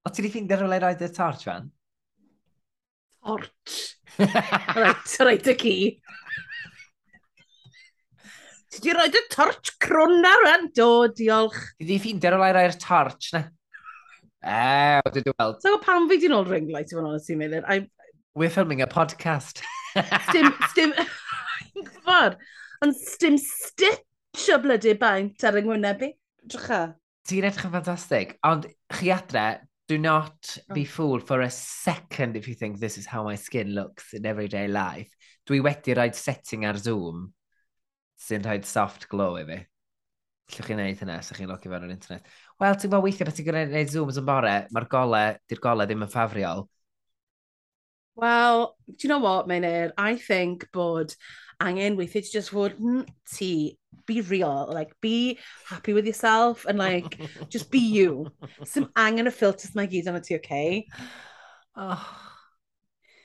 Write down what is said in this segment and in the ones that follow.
O ti wedi ffeindio rhywle i roed y torch fan? Torch. Rhaid, rhaid y ci. Ti wedi roed y torch crwn ar fan? Do, diolch. Ti wedi ffeindio rhywle i roed torch, na? E, o, dwi weld. So, pam fi di'n ôl ring light i fod yn honest i'n meddwl? We're filming a podcast. stim, stim, gwybod, ond stim stitch o blydu baint ar yng Ngwyneb i. Drycha. Ti'n edrych yn ffantastig, ond chi adre, Do not oh. be fooled for a second if you think this is how my skin looks in everyday life. Dwi wedi rhaid setting ar Zoom sy'n rhaid soft glow i fi. Llwch chi'n neud hynna, sy'ch chi'n logi fewn o'r internet. Wel, ti'n gwybod weithio, ti'n gwneud Zooms yn bore, mae'r gole, di'r gole ddim yn ffafriol. Well, do you know what, Maynir? I think bod angen weithiau ti just fod hmm, ti, be real, like, be happy with yourself, and like, just be you. Sim angen y filters mae gyd arno ti, okay? Oh.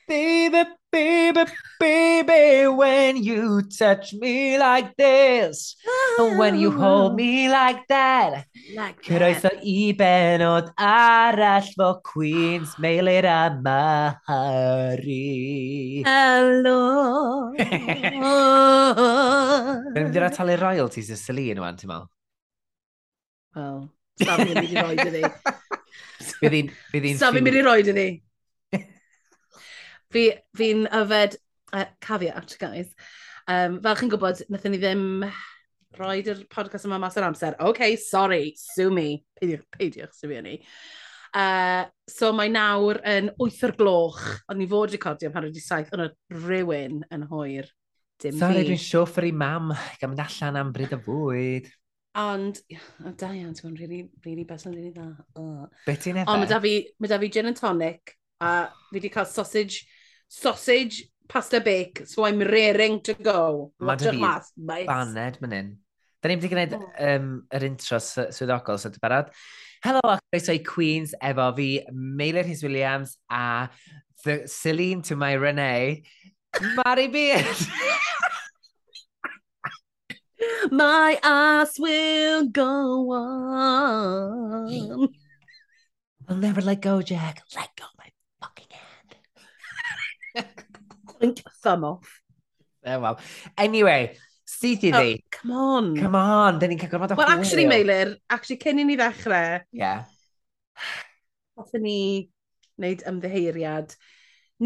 Baby, baby, baby, when you touch me like this, and when you hold me like that, like o i benod arall fo Queen's meilir a Mari. Helo. Fe'n mynd i'r atalu royalties y Celine wan, ti'n meddwl? Wel, sa'n mynd i roed i ni. Bydd hi'n... Sa'n mynd i roed i ni. Fi, fi'n yfed uh, caveat, guys. Um, fel chi'n gwybod, wnaethon ni ddim roed yr podcast yma mas o'r amser. OK, sorry, sue me. Peidiwch, peidiwch, sue me ni. Uh, so mae nawr yn 8 o'r gloch. Ond ni fod recordio pan wedi saith, ond rhywun yn hwyr. Dim Sorry, dwi'n siwff i mam, gan mynd allan am bryd o fwyd. Ond, o da iawn, ti'n gwybod, really, really best yn really dda. Oh. Be ti'n efo? Ond mae da fi gin and tonic, a fi wedi cael sausage sausage, pasta bake, so I'm raring to go. Mae dy mas, baned man hyn. Da ni'n mynd i gwneud um, oh. yr intro swyddogol so dy barod. Helo a chroeso i Queens efo fi, Meilir Hys Williams a the Celine to my Renee, Mari Beard. my ass will go on. I'll never let go, Jack. Let go. Blink thumb off. Oh, well. Anyway, sydd i oh, ddi. Come on. Come on, dyn ni'n cael gorfod o Well, actually, Meilir, actually, cyn i ni ddechrau, yeah. Hoffwn ni wneud ymddeheiriad.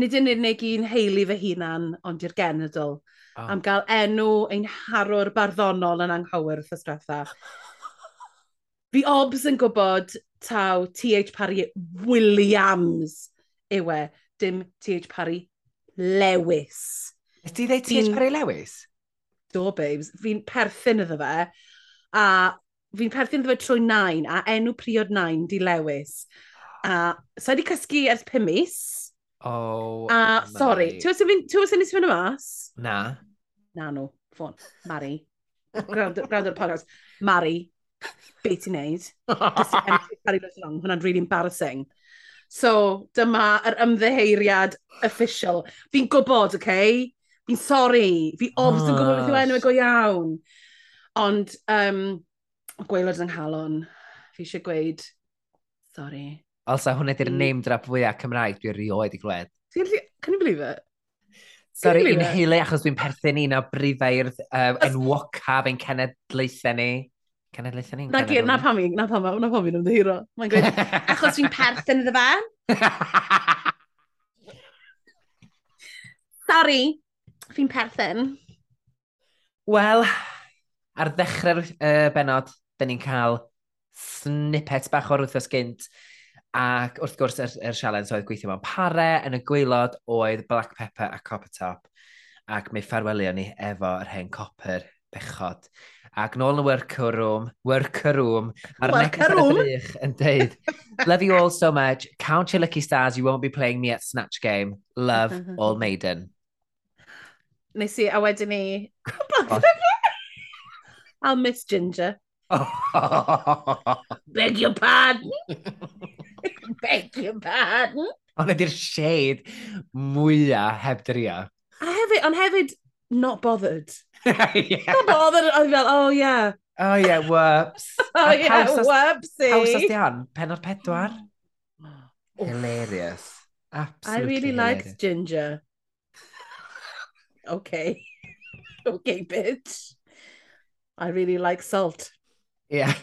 Nid yn unig i'n heili fy hunan, ond i'r genedl. Oh. Am gael enw ein harwr barddonol yn anghywir wrth ystretha. Fi obs yn gwybod taw T.H. Parry Williams yw e, dim T.H. Parry lewis. Ydy ddeud ti eich pari lewis? Do, babes. Fi'n perthyn iddo fe, a fi'n perthyn iddo fe trwy nain, a enw priod nain di lewis. A so wedi cysgu ers pum mis. Oh, A, my. sorry, ti'n gwybod sy'n nes ysfyn y mas? Na. Na nhw, ffôn, Mari. Gwrando y podcast. Mari, be ti'n neud? Just to empty carry long, hwnna'n really embarrassing. So, dyma yr ymddeheiriad official. Fi'n gwybod, oce? Okay? Fi'n sori. Fi obs yn gwybod beth yw enw go iawn. Ond, um, gweilod yng nghalon. Fi eisiau gweud, sori. Also, hwnna di'r mm. name drop fwyaf Cymraeg dwi'n rioed i glwed. Can you believe it? Sorry, i'n heile achos dwi'n perthyn un o brifau'r uh, enwoca ein cenedlaethau ni. Cenedlaethau ni'n... Na gyd, na pam i, na pam, na pam i'n ymddihiro. Mae'n gweud, achos fi'n perth yn y fan. Sorry, fi'n perthyn. Wel, ar ddechrau'r uh, benod, da ni'n cael snippet bach o'r wythnos gynt. Ac wrth gwrs, yr, er, er sialens oedd gweithio mewn pare, yn y gwaelod oedd black pepper a copper top. Ac mi ffarwelio ni efo yr hen copper bechod ac nôl yn y worker room, worker room, a'r neges ar y ddrych yn deud, love you all so much, count your lucky stars, you won't be playing me at Snatch Game, love, all maiden. Nes i, a wedyn ni, e? I'll miss Ginger. Beg your pardon? Beg your pardon? Ond ydy'r shade mwyaf heb drio. A hefyd, ond hefyd, not bothered. yeah. Not bothered. O'n fel, oh yeah. Oh yeah, whoops. oh yeah, house whoopsie. Haws asdian, penod pedwar. Oof. Hilarious. Absolutely I really hilarious. liked Ginger. okay. okay, bitch. I really like salt. Yeah.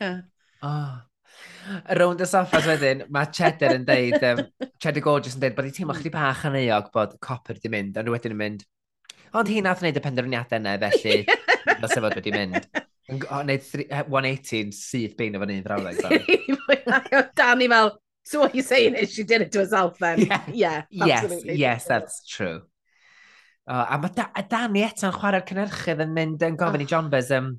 Yeah. Oh. Rownd y soffas wedyn, mae Cheddar yn deud, um, Cheddar Gorgeous yn deud bod i teimlo chdi bach yn eog bod copper di mynd, ond wedyn yn mynd, Ond hi nath wneud y penderfyniadau yna, felly, na sefod wedi mynd. Wneud 180 eh, syth bein o'n un frawddeg. Danny fel, so what you're saying is she did it to herself then? Yeah, yeah yes, yes, that's true. Oh, a mae da, a Danny eto'n chwarae'r cynnyrchydd yn mynd yn gofyn oh. i ah. John Bez, um,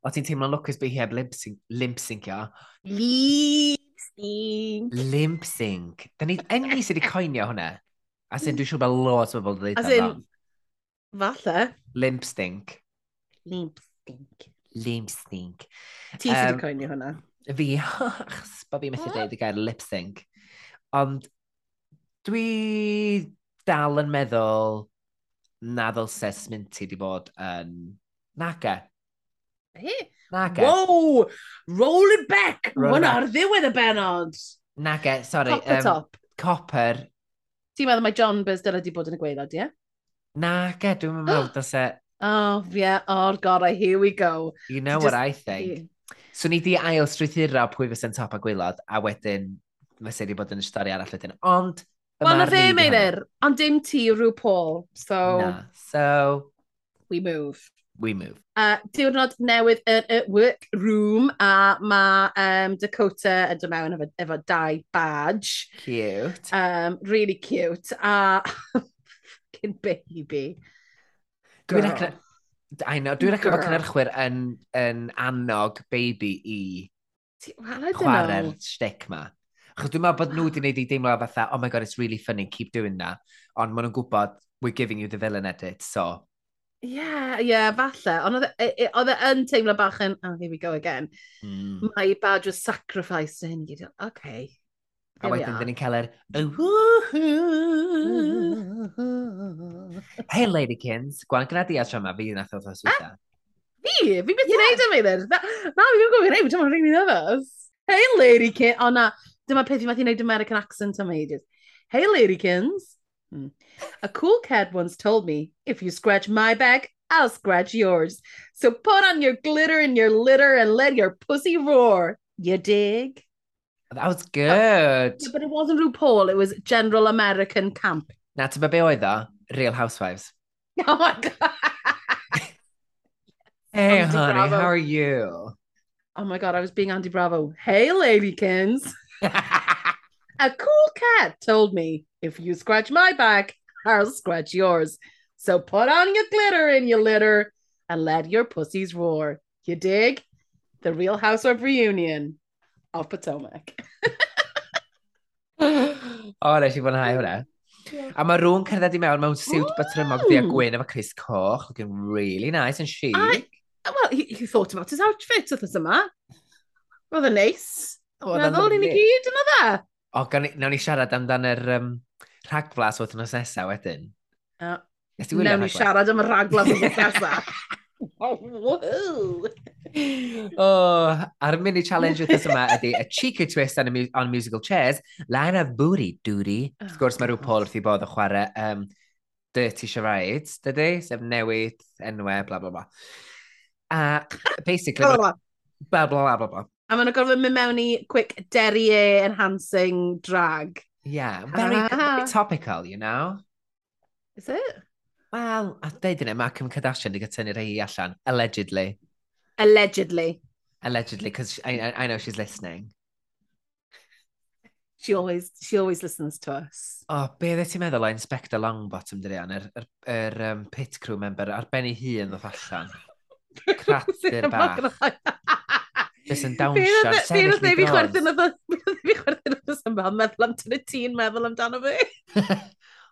o ti'n teimlo'n lwcus bu hi heb limp-syncio? Limp-sync. Limp-sync. Da ni enni sydd wedi coinio hwnna. As in, dwi'n siŵr bod lot o bobl wedi dweud As in, Falle. Limp stink. Limp stink. Limp stink. Ti um, sydd wedi coenio hwnna? Fi, achos bod fi methu dweud y gair lip sync. Ond dwi dal yn meddwl na ddylse sminti wedi bod yn naga. He? Naga. Wow! Roll it back! Mae'n ar ddiwedd y benod! Naga, sorry. Copper um, top. Copper. Ti'n meddwl mae John Bers dyla wedi bod yn y gweilod, ie? Yeah? Na, ge, dwi'n meddwl, mewn. E. Oh, yeah. Oh, God, I, here we go. You know Just, what I think. So ni di ail strwythuro pwy fysa'n top a gwylod, a wedyn mae sydd wedi bod yn y stori arall wedyn. Ond... Wel, na fe, Meilir, ond dim ti rhyw Paul, so... Na, so... We move. We move. Uh, diwrnod newydd yn y workroom a mae um, Dakota yn dod mewn efo, efo dau badge. Cute. Um, really cute. A fucking baby. Dwi'n edrych... I know, dwi'n edrych bod cynnyrchwyr yn, yn annog baby i chwarae'r shtick ma. Achos dwi'n meddwl bod nhw wedi gwneud i deimlo fatha, oh my god, it's really funny, keep doing that. Ond maen nhw'n gwybod, we're giving you the villain edit, so... Yeah, yeah, falle. Ond oedd e, e yn teimlo bach yn, oh, here we go again. Mm. My badge was sacrificed to hyn. Okay, A There we wedyn, are. dyn ni'n cael yr... "Woohoo." Hey, ladykins. Gwan gyda di tro yma, fi nath oedd os wyta. Fi? Fi beth i'n neud am eilir? Na, na, fi ddim gwybod i'n neud, dwi'n rhaid i'n ddefus. Hey, ladykins. O na, dyma peth i math i'n neud American accent am ages. Hey, ladykins. Hmm. A cool cat once told me, if you scratch my back, I'll scratch yours. So put on your glitter and your litter and let your pussy roar. You dig? That was good. Yeah, but it wasn't RuPaul, it was General American Camp. Na, ti'n be oedd o? Real Housewives. Oh my god. Hey, Andy honey, Bravo. how are you? Oh my god, I was being Andy Bravo. Hey, ladykins. A cool cat told me, if you scratch my back, I'll scratch yours. So put on your glitter in your litter and let your pussies roar. You dig? The Real Housewife reunion of Potomac. o, nes i fwynhau hwnna. A mae rhywun cerdded i mewn mewn siwt batrymog ddi a gwyn efo Chris Coch, looking really nice and chic. I, well, he, he thought about his outfit wrth yma. Roedd yn neis. Meddwl ni ni gyd yna dda. O, nawn ni siarad amdan yr um, rhagflas wrth yn nesaf wedyn. Uh, Nawn ni siarad am y rhagflas wrth yn nesaf. Whoa! oh, a'r mini challenge wythnos yma ydy a cheeky twist on, mu on musical chairs, line of booty duty. Oh, Wrth gwrs mae rhyw Paul wrth i bod o chwarae um, dirty charades, dydy? Sef newid, enwau, bla bla bla. A basically... bla bla bla bla bla. A maen nhw'n gorfod mynd mewn i quick derriere enhancing drag. Yeah, ah. very ah. topical, you know? Is it? Wel, a dweud yna, mae Kim Kardashian wedi gytynnu'r ei allan, allegedly. Allegedly. Allegedly, because I, I know she's listening. She always, she always listens to us. O, oh, be ddau ti'n meddwl o Inspector Longbottom, dyna yn yr, yr, yr um, pit crew member ar ben ei hun ddoth allan. Crater bach. Jyst yn dawnsio, sefyll ni bron. Fe fi chwerthin oedd yma, meddwl am tyn y tîn meddwl amdano fi.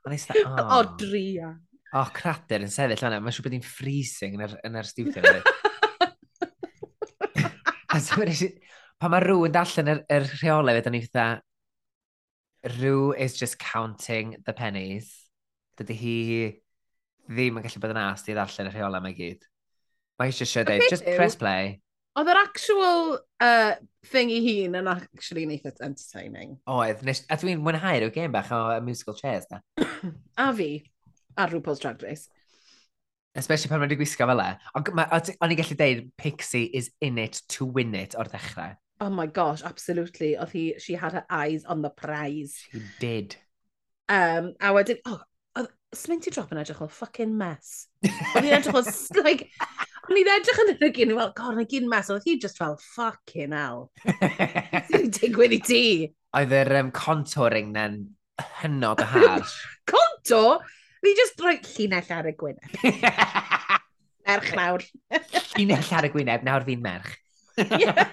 Ond eistedd, o. O, dria. O, cradur yn sefyll yna. Mae'n siŵr bod hi'n freezing yn yr, yn yr studio. a so, wedi si... pan mae rhyw yn darllen yr, yr rheolau, fydden ni fatha, Rhyw is just counting the pennies. Dydy hi ddim yn gallu bod yn ast i ddarllen y rheolau mae gyd. Mae eisiau siarad dweud, just press play. Oedd yr actual uh, thing i hun yn actually yn eitha entertaining. Oedd, a dwi'n mwynhau'r yw game bach o musical chairs na. a fi ar RuPaul's Drag Race. Especially pan mae'n gwisgo fel e. O'n i'n gallu deud, Pixie is in it to win it o'r dechrau. Oh my gosh, absolutely. Oedd hi, she had her eyes on the prize. She did. Um, a wedyn, oh, oedd Sminty Drop yn edrych fel fucking mess. Oedd hi'n edrych fel, like, O'n i'n edrych yn yr gyn, fel, god, na gyn mess. oedd hi just fel, fucking hell. Ti'n digwydd i ti? Oedd yr um, contouring na'n hynod y harsh. Contour? Fi just rhoi llinell ar y gwyneb. merch nawr. llinell ar y gwyneb, nawr fi'n merch.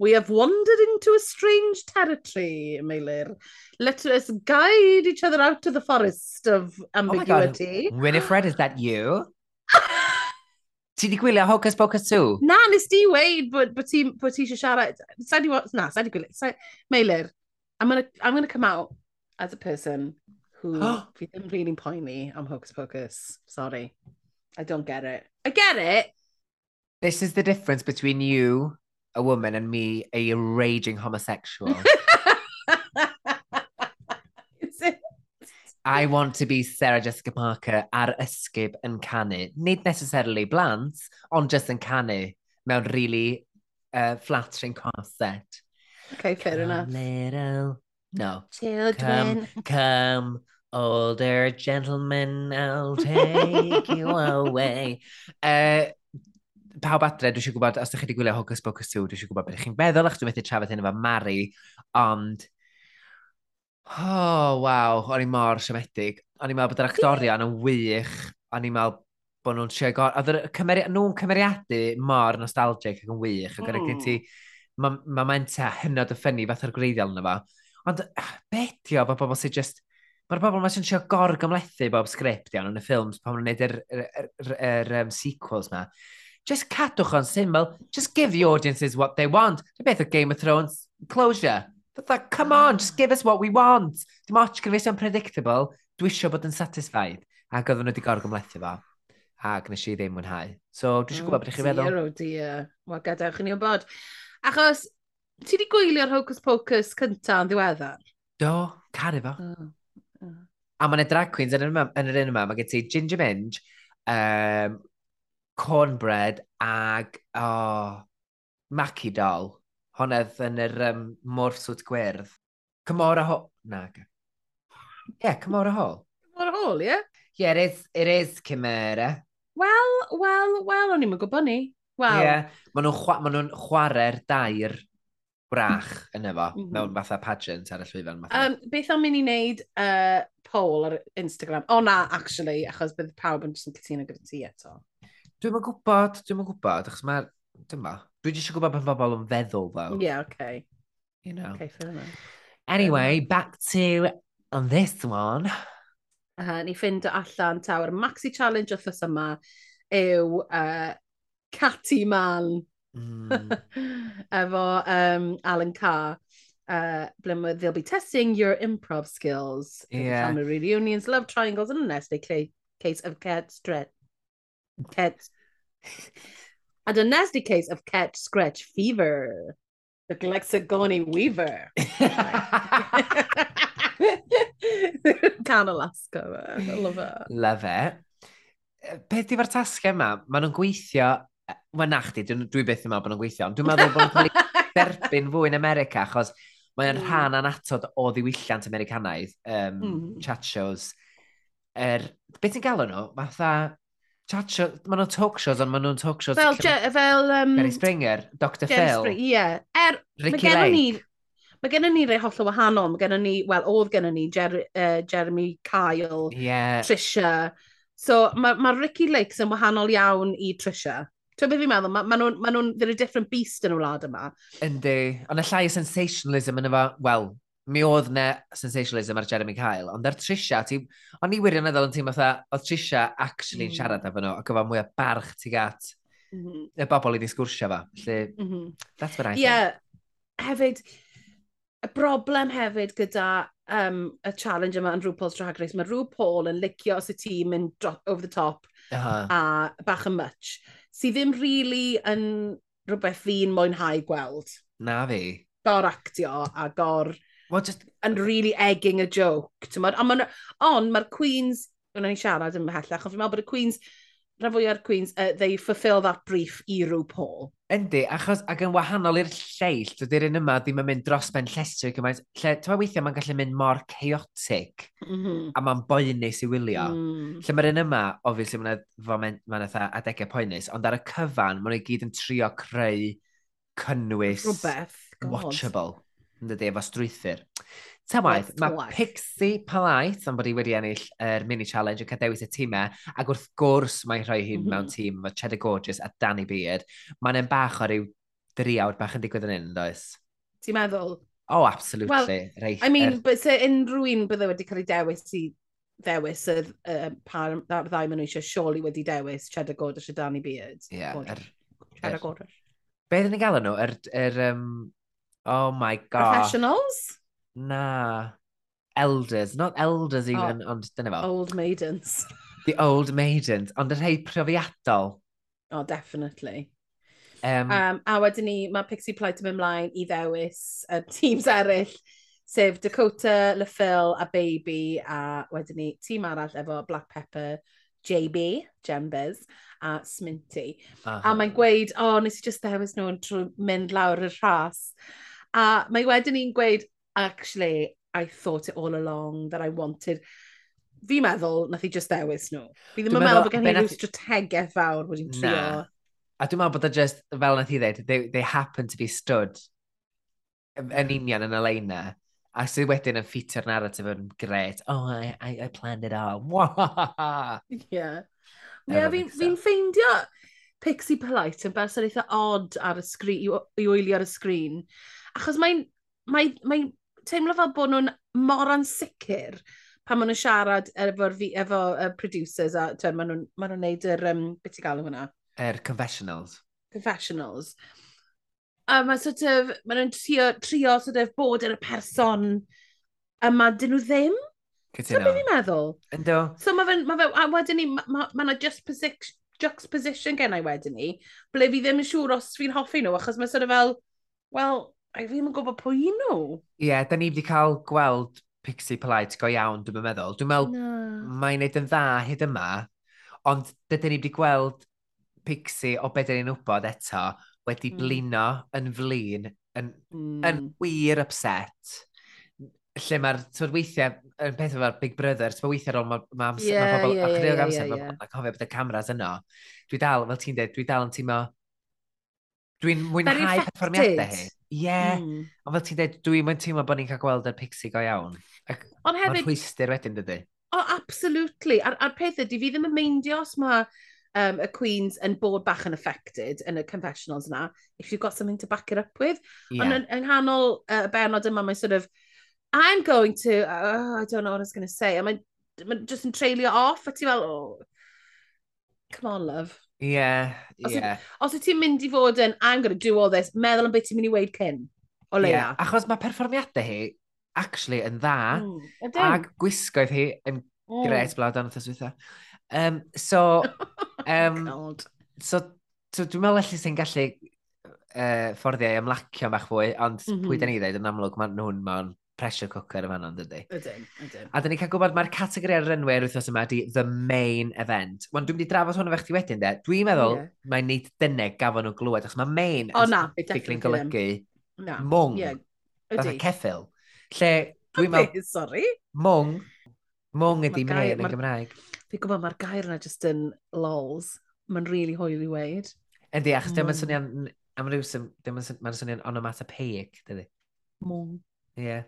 We have wandered into a strange territory, Meilir. Let us guide each other out to the forest of ambiguity. Oh my God. Winifred, is that you? Ti di gwylio Hocus Pocus 2? Na, nes di weid bod, bod ti, bod ti eisiau siarad. Sa di, na, sa di gwylio. Meilir, I'm gonna, I'm gonna come out as a person who fi ddim really I'm Hocus Pocus. Sorry. I don't get it. I get it. This is the difference between you, a woman, and me, a raging homosexual. I want to be Sarah Jessica Parker ar ysgub yn canu. Nid necessarily blant, ond just yn canu mewn really uh, flattering corset. Okay, fair enough. Little... No. Children. Come, come, older gentlemen, I'll take you away. Uh, pawb adre, dwi eisiau gwybod, os ydych chi wedi gwylio Hocus Pocus 2, dwi eisiau gwybod beth chi'n feddwl, achos dwi'n methu trafod hyn efo Mari, ond... Oh, waw, o'n i mor siomedig. O'n i'n meddwl bod yr actorion yn wych, o'n i'n meddwl bod nhw'n trio gorau... Oedd cymeri... nhw'n cymeriadu mor nostalgic ac yn wych, ac mm. o'n i'n ti... Mae ma menta hynod y ffynnu fath o'r greiddiol yna fo. Ond ah, beth o, mae bobl sy'n just... Mae'r bobl mae sy'n trio gorgymlethu bob sgript iawn yn y ffilms pan maen nhw'n gwneud yr, yr, yr, yr um, sequels ma. Just cadwch o'n syml. Just give the audiences what they want. Dwi'n beth o Game of Thrones closure. That, come on, just give us what we want. Dim ots gyda fi predictable. Dwi eisiau bod yn satisfied. Ac oedden nhw wedi gorgymlethu fo. Ac nes i ddim mwynhau. So, dwi eisiau gwybod beth chi'n meddwl. Oh dear. Wel, gadewch i ni wybod. Achos, ti wedi gwylio'r Hocus Pocus cynta yn ddiweddar? Do, caru fo. Oh, oh. A mae'n yna drag queens yn yr, yma, yn yr un yma, mae gen ti Ginger Minge, um, Cornbread ag oh, Mackie Doll. Honedd yn yr um, morswt gwyrdd. Cymora Hall. Na, Ie, yeah, Cymora Hall. Cymora Hall, ie? Yeah? Yeah, it is, it is Cymora. Wel, wel, wel, o'n i'n gwybod ni. Wel. Ie, yeah, maen nhw'n chwa, ma nhw chwarae'r dair brach yn efo, mm -hmm. mewn fatha pageant ar y llwyfan. Um, beth am mynd i wneud uh, poll ar Instagram? O oh, na, actually, achos bydd pawb yn jyst yn cytuno gyda ti eto. Dwi'n ma'n gwybod, dwi'n ma'n gwybod, achos mae'r... Dwi'n Dyma. Dwi eisiau gwybod beth mae bobl yn feddwl, though. Yeah, okay. You know. Okay, fair enough. Anyway, back to on this one. Uh, ni ffind allan tawr. maxi challenge wrthos yma yw uh, Catty Man Mm. Efo um, Alan Carr. Uh, ble they'll be testing your improv skills. Yeah. Family reunions, love triangles, and a nasty case of cat stretch. Cat. and a nasty case of cat scratch fever. The Glexagoni Weaver. Can Alaska. I love it. Love it. Beth di'r tasgau yma? Maen nhw'n gweithio Wel, na chdi, dwi, dwi byth yn meddwl bod nhw'n gweithio, ond dwi'n meddwl bod nhw'n cael ei derbyn fwy yn America, achos mae'n mm. rhan anatod o ddiwylliant Americanaidd, um, mm. chat shows. Er, beth ti'n galw nhw? Fatha, chat show, maen nhw'n talk shows, ond maen nhw'n talk shows... Fel, lle, fel... Um, Jerry Springer, Dr Jerry Phil. Spring, yeah. er, Ricky Lake. Ni, mae gennym ni rei holl o wahanol. Mae gennym ni, wel, oedd gennym ni Jer, uh, Jeremy Kyle, yeah. Trisha. So mae ma Ricky Lakes yn wahanol iawn i Trisha. Ti'n beth fi'n meddwl? Maen ma nhw'n, ma nhw they're a different beast yn y wlad yma. Yndi. Ond y llai o sensationalism yn efo, wel, mi oedd na sensationalism ar Jeremy Kyle, ond ar Trisha, ti, o'n i wirioneddol yn teimlo fatha, oedd Trisha actually yn mm. siarad efo nhw, ac oedd mwy o barch ti gat mm -hmm. y bobl i ddisgwrsio fo. Felly, mm -hmm. that's what I yeah. think. Yeah, hefyd, y broblem hefyd gyda um, y challenge yma yn RuPaul's Drag Race, mae RuPaul yn licio os y tîm yn over the top uh -huh. a bach yn much sydd ddim really yn rhywbeth fi'n mwynhau gweld. Na fi. Gor actio a gor... Well, just... yn really egging a joke. Ond on, mae'r Queens... Wna ni siarad yn mhellach, ond fi'n meddwl bod y Queens... Rhan fwy o'r Queens, uh, they fulfill that brief i rhyw RuPaul. Yndi, achos ac yn wahanol i'r lleill, dydy'r un yma ddim yn mynd dros ben llestri gymaint. Lle, ti'n weithiau mae'n gallu mynd mor chaotic mm -hmm. a mae'n boenus i wylio. Mm. Lle mae'r un yma, obviously, mae'n mae'n ma adegau poenus, ond ar y cyfan, mae'n i gyd yn trio creu cynnwys Rhywbeth. watchable yn dydy, efo strwythyr. Ta waith, mae Pixie Palaeth am bod i wedi ennill yr mini challenge yn cael dewis y tîmau, ac wrth gwrs mae'n rhoi hi'n mm -hmm. mewn mm-hmm. tîm efo Cheddar Gorgeous a Danny Beard. Mae'n yn bach o ryw dri awr bach yn digwydd yn un, does? Ti'n meddwl? Oh, absolutely. Well, Reith, I mean, er... but se unrhyw un bydde wedi cael ei dewis i ddewis y uh, par ddau maen nhw eisiau sioli wedi dewis Cheddar Gorgeous a Danny Beard. Ie. Yeah, er, Cheddar er, Gorgeous. Beth yn ei gael nhw? Yr er, er, um, Oh my god. Professionals? Na. Elders. Not elders oh. even, oh, ond dyna fel. Old maidens. The old maidens. Ond y rhai profiadol. Oh, definitely. Um, um, a wedyn ni, mae Pixie Plight yn mynd mlaen i ddewis y teams eraill, sef Dakota, LaPhil a Baby, a wedyn ni tîm arall efo Black Pepper, JB, Jembers, a Sminty. Uh -huh. A mae'n gweud, o, oh, nes i just ddewis nhw'n mynd lawr y rhas. A mae wedyn ni'n gweud, actually, I thought it all along that I wanted... Fi'n meddwl, nath i just ddewis nhw. Fi ddim yn meddwl bod gen i ryw strategaeth fawr bod hi'n trio. A dwi'n meddwl bod e o just, fel nath i ddweud, they, they happen to be stood yn union yn y leina. A sydd wedyn yn ffitio'r narratif yn gret. Oh, I, I, I planned it all. yeah. Yeah, fi'n fi ffeindio Pixie Polite yn berson eitha odd ar y sgrin, i, i wylio ar y sgrin. Achos mae'n mae, mae teimlo fel bod nhw'n mor ansicr pan maen nhw'n siarad efo'r efo, efo producers a twyd, maen nhw'n ma nhw neud yr, um, beth i gael hwnna? Er, confessionals. Confessionals. A mae sort of, maen nhw'n trio, trio sort of bod yn y person yma dyn nhw ddim. Cytuno. So beth fi'n meddwl? Ynddo. So mae fe'n, ma fe, a wedyn ni, mae ma, ma just juxtaposition gen i wedyn ni, ble fi ddim yn siŵr os fi'n hoffi nhw, achos mae sort of fel, well, A fi ddim yn gwybod pwy nhw. Ie, yeah, da ni wedi cael gweld Pixie Polite go iawn, dwi'n meddwl. Dwi'n meddwl no. mae'n neud yn dda hyd yma, ond dydyn ni wedi gweld Pixie o beth ni'n wybod eto wedi mm. blino yn flin, yn, mm. yn hmm. wir upset lle mae'r tywed weithiau, yn peth efo'r Big Brother, tywed weithiau ôl mae ma amser, yeah, mae pobl, yeah, ac rhywbeth amser, yeah, yeah. mae'n cofio bod y cameras yno. Dwi dal, fel ti'n dweud, dwi dal yn teimlo, dwi'n mwynhau perfformiadau hi. Ie, mm. ond fel ti'n dweud, dwi'n mynd teimlo bod ni'n cael gweld y pixie go iawn. Ac ond hefyd... Mae'n rhwystyr wedyn, dydy. O, absolutely. A'r, ar peth ydy, fi ddim yn meindio os mae um, y Queens yn bod bach yn affected yn y confessionals yna, if you've got something to back it up with. Yeah. Ond yn, yng nghanol y uh, bernod yma, mae sort of, I'm going to, uh, I don't know what I was going to say, a mae'n ma just yn treulio off, a ti fel, oh, come on love. Ie, yeah, ie. Os wyt ti'n mynd i fod yn, I'm going to do all this, meddwl am beth ti'n mynd i weid cyn, o leia. Yeah, achos mae perfformiadau hi, actually, yn dda, mm, ag gwisgoedd hi yn mm. gret blawd dan anodd yswytha. Um, so, um, so, so dwi'n meddwl allu sy'n gallu uh, fforddiau ymlacio bach fwy, ond mm -hmm. pwy mhm. da ni ddweud yn amlwg, mae nhw'n ma'n pressure cooker yma ond ydy. Ydyn, ydyn. A dyn ni cael gwybod mae'r categori ar rynwyr wythnos yma ydy the main event. Wan, dwi'n mynd i drafod hwn efo chdi wedyn, de. Dwi'n meddwl yeah. mae'n neud dyneg gafon nhw glywed, achos mae main o, na, yn golygu na. mwng. Yeah. Fatha ceffil. Lle, dwi'n meddwl... Sorry? Mwng. Mwng ydy main yn Gymraeg. Fi'n gwybod mae'r gair yna just yn lols. Mae'n really hwyl i weid. Ydy, achos dyma'n swnio'n... Am rywsym, dyma'n swnio'n onomatopeic, dydy. Mwng. Ie. Yeah.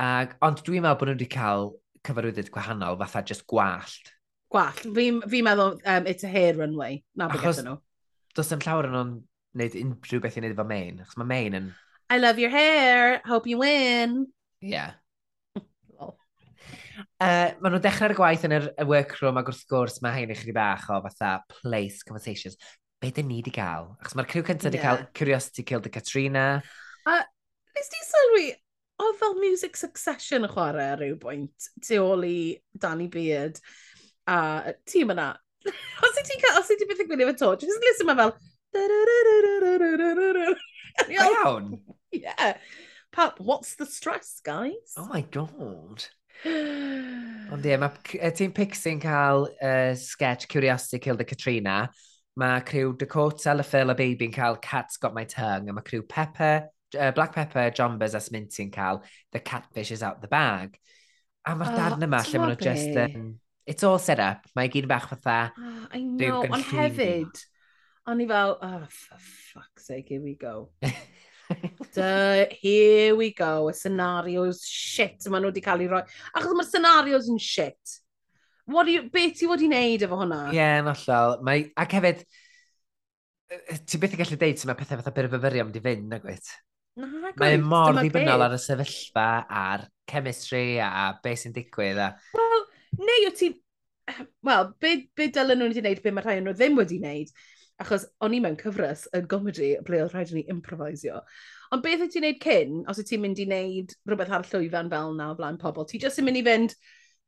Ag, ond dwi'n meddwl bod nhw wedi cael cyfarwyddyd gwahanol, fatha just gwallt. Gwallt. Fi'n fi meddwl um, it's a hair runway. Na bod gyda nhw. Does dim llawer yn o'n wneud unrhyw beth i wneud efo main. Achos mae main yn... I love your hair. Hope you win. Yeah. Uh, maen nhw'n dechrau'r gwaith yn yr y workroom ac wrth gwrs mae hyn i chri bach o fatha place conversations. Be dyn ni wedi cael? Achos mae'r criw cyntaf wedi yeah. cael Curiosity Killed the Katrina. A uh, nes di sylwi, oedd fel Music Succession yn chwarae ar ryw bwynt, tu ôl i Danny Beard a tîm yna. os i ti'n cael, os i ti beth yn gwylio efo to, just listen ma fel... Iawn. yeah. Pa, what's the stress, guys? Oh my god. Ond ie, yeah, tîm Pixie'n cael uh, sketch Curiosity Killed the Katrina. Mae criw Dakota, La Phil a Baby'n cael Cat's Got My Tongue. A mae criw Pepper, uh, black pepper, jambas a smint sy'n cael, the catfish is out the bag. A mae'r oh, darn yma lle maen nhw just... Um, it's all set up. Mae gyd bach fatha... Oh, I know, ond hefyd, o'n i fel, oh, for fuck's sake, here we go. Duh, here we go, y scenarios shit maen nhw wedi cael ei roi. Achos mae'r scenarios yn shit. What you, beth ti wedi wneud efo hwnna? Ie, yeah, yn allal. Mae, ac hefyd, ti beth yn gallu deud sy'n mae pethau fatha byrfyfyrio am di fynd, na gwyt? Na, Mae mor ddibynnol ar y sefyllfa a'r chemistry a beth sy'n digwydd. A... Wel, neu wyt ti... Wel, be, be dylen nhw wedi wneud, be mae rhai nhw ddim wedi wneud. Achos o'n i mewn cyfres yn gomedi ble oedd rhaid i ni improvisio. Ond beth wyt ti'n wneud cyn, os wyt ti'n mynd i wneud rhywbeth ar llwyfan fel na o flaen pobl, ti jyst yn mynd i fynd,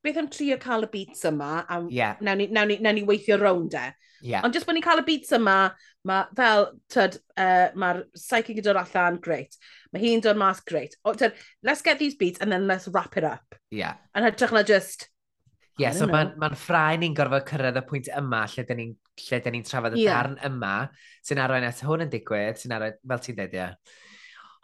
beth am trio cael y beats yma, a yeah. nawn, ni, nawn, ni, nawn ni weithio rownd e. Yeah. Ond jyst bod ni'n cael y beats yma, mae fel, tyd, uh, mae'r psychic yn dod allan, great. Mae hi'n dod mas, great. O, tyd, let's get these beats and then let's wrap it up. Yeah. Yn hytrach na just... Ie, yeah, so mae'n ma ffrau ni'n gorfod cyrraedd y pwynt yma lle dyn ni'n lle dyn ni'n trafod y yeah. darn yma sy'n arwain at hwn yn digwydd, sy'n arwain, fel ti'n dweud, ie. Yeah.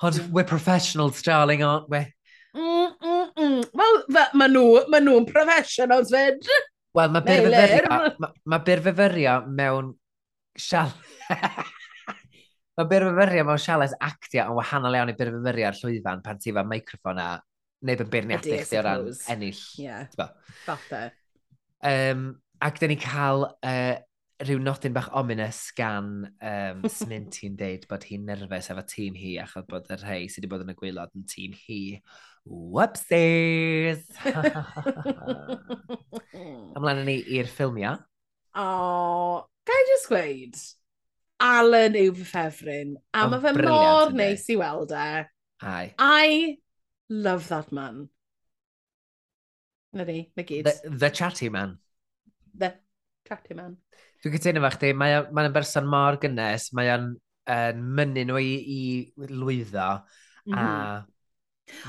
Ond, we're professionals, darling, aren't we? Mm -mm. Mm, Wel, maen nhw, ma nhw'n professionals fyd. Wel, mae birfyfyrio, ma, ma birfyfyrio mewn sial... mae byrfyfyrio mewn siales actio yn wahanol iawn i byrfyfyrio ar llwyfan pan ti fa microfon a neb yn beirniadu chdi o ran ennill. Ie, yeah. fatha. Um, ac dyn ni cael uh, rhyw nodyn bach ominous gan um, Smint hi'n deud bod hi'n nerfus efo tîm hi achos bod y rhai sydd wedi bod yn y gwylod yn tîm hi. Whoopsies! Ymlaen ni i'r ffilmio. O, oh, gai just gweud, Alan yw fy ffefryn, a oh, mae fe mor neis i weld e. Ai. I love that man. Na ni, na gyd. The, the chatty man. The chatty man. Dwi'n cytuno fe chdi, mae'n mae, mae berson mor gynnes, mae'n uh, mynnu nhw i, i lwyddo. Mm -hmm. A... Mm-hmm.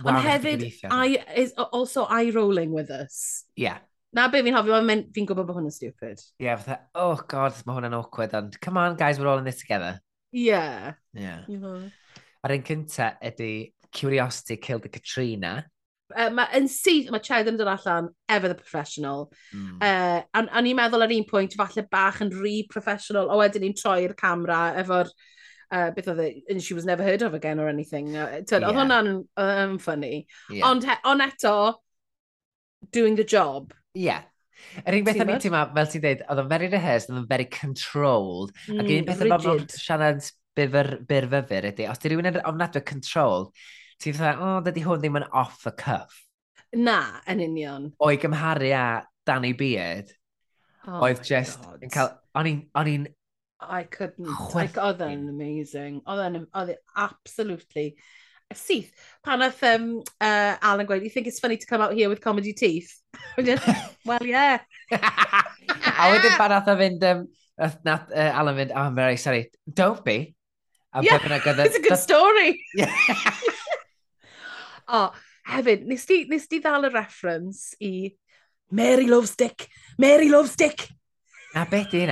Ond hefyd, I, is also eye-rolling with us. Yeah. Na be fi'n hoffi, fi'n gwybod bod hwn yn stupid. Yeah, fatha, oh god, mae hwn yn awkward, ond come on guys, we're all in this together. Yeah. Yeah. yeah. A'r un cynta ydy Curiosity Killed the Katrina. Uh, ma, yn syth, mae Cheddar yn dod allan, ever the professional. Mm. Uh, a, a ni'n meddwl ar un pwynt, falle bach yn re professional, o wedyn ni'n troi'r camera efo'r Uh, beth oedd it, and she was never heard of again or anything. Uh, yeah. Oedd hwnna'n um, funny. Yeah. Ond on eto, doing the job. Yeah. Yr un beth o'n i'n teimlo, fel ti'n dweud, oedd o'n very rehearsed, oedd o'n very controlled. Mm, ac un beth o'n siarad byrfyfyr ydy, os di rhywun yn ofnadwy control, ti'n dweud, o, oh, dydy hwn ddim yn off the cuff. Na, yn union. O'i gymharu a Danny Beard, oh oedd just yn cael... O'n i'n... I couldn't. Like, oedd yn amazing. Oedd yn absolutely... Syth, pan oedd um, uh, Alan gweud, you think it's funny to come out here with comedy teeth? well, yeah. a wedyn pan oedd o fynd... Um, Nath uh, Alan fynd, oh, I'm very sorry. Don't be. A yeah, it's a good story. Yeah. O, hefyd, nes di, nes di ddal y reference i Mary loves dick, Mary loves dick. A beth di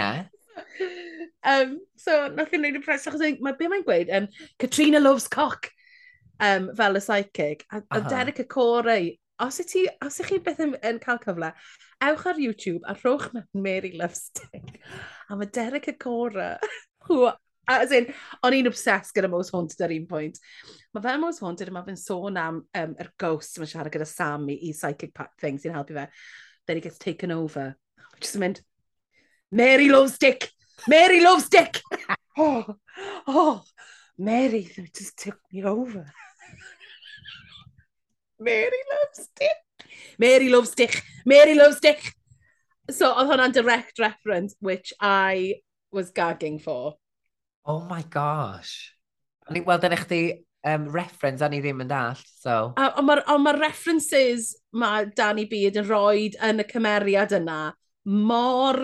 um, so, nath i'n neud y pres, achos mae be mae'n gweud, um, Katrina loves cock, um, fel y psychic. A, a -huh. Derek y Corey, os, ti, os ych chi beth yn, yn cael cyfle, ewch ar YouTube a rhowch mewn Mary Loves Dick. A mae Derek y Cora, who As in, o'n i'n obsessed gyda Most Haunted ar un pwynt. Mae fe Most Haunted, mae fe'n sôn am um, yr ghost mae'n siarad gyda Sammy i psychic thing sy'n helpu fe. Then he gets taken over. Just yn mynd, Mary loves Dick! Mary loves Dick! oh, oh, Mary, just took me over. Mary loves Dick! Mary loves Dick! Mary loves Dick! So, oedd hwnna'n direct reference, which I was gagging for. Oh my gosh. O'n i weld yn eich di um, reference, a i ddim yn dall, so... A, ond mae'r ma references mae Danny Beard yn rhoi yn y cymeriad yna mor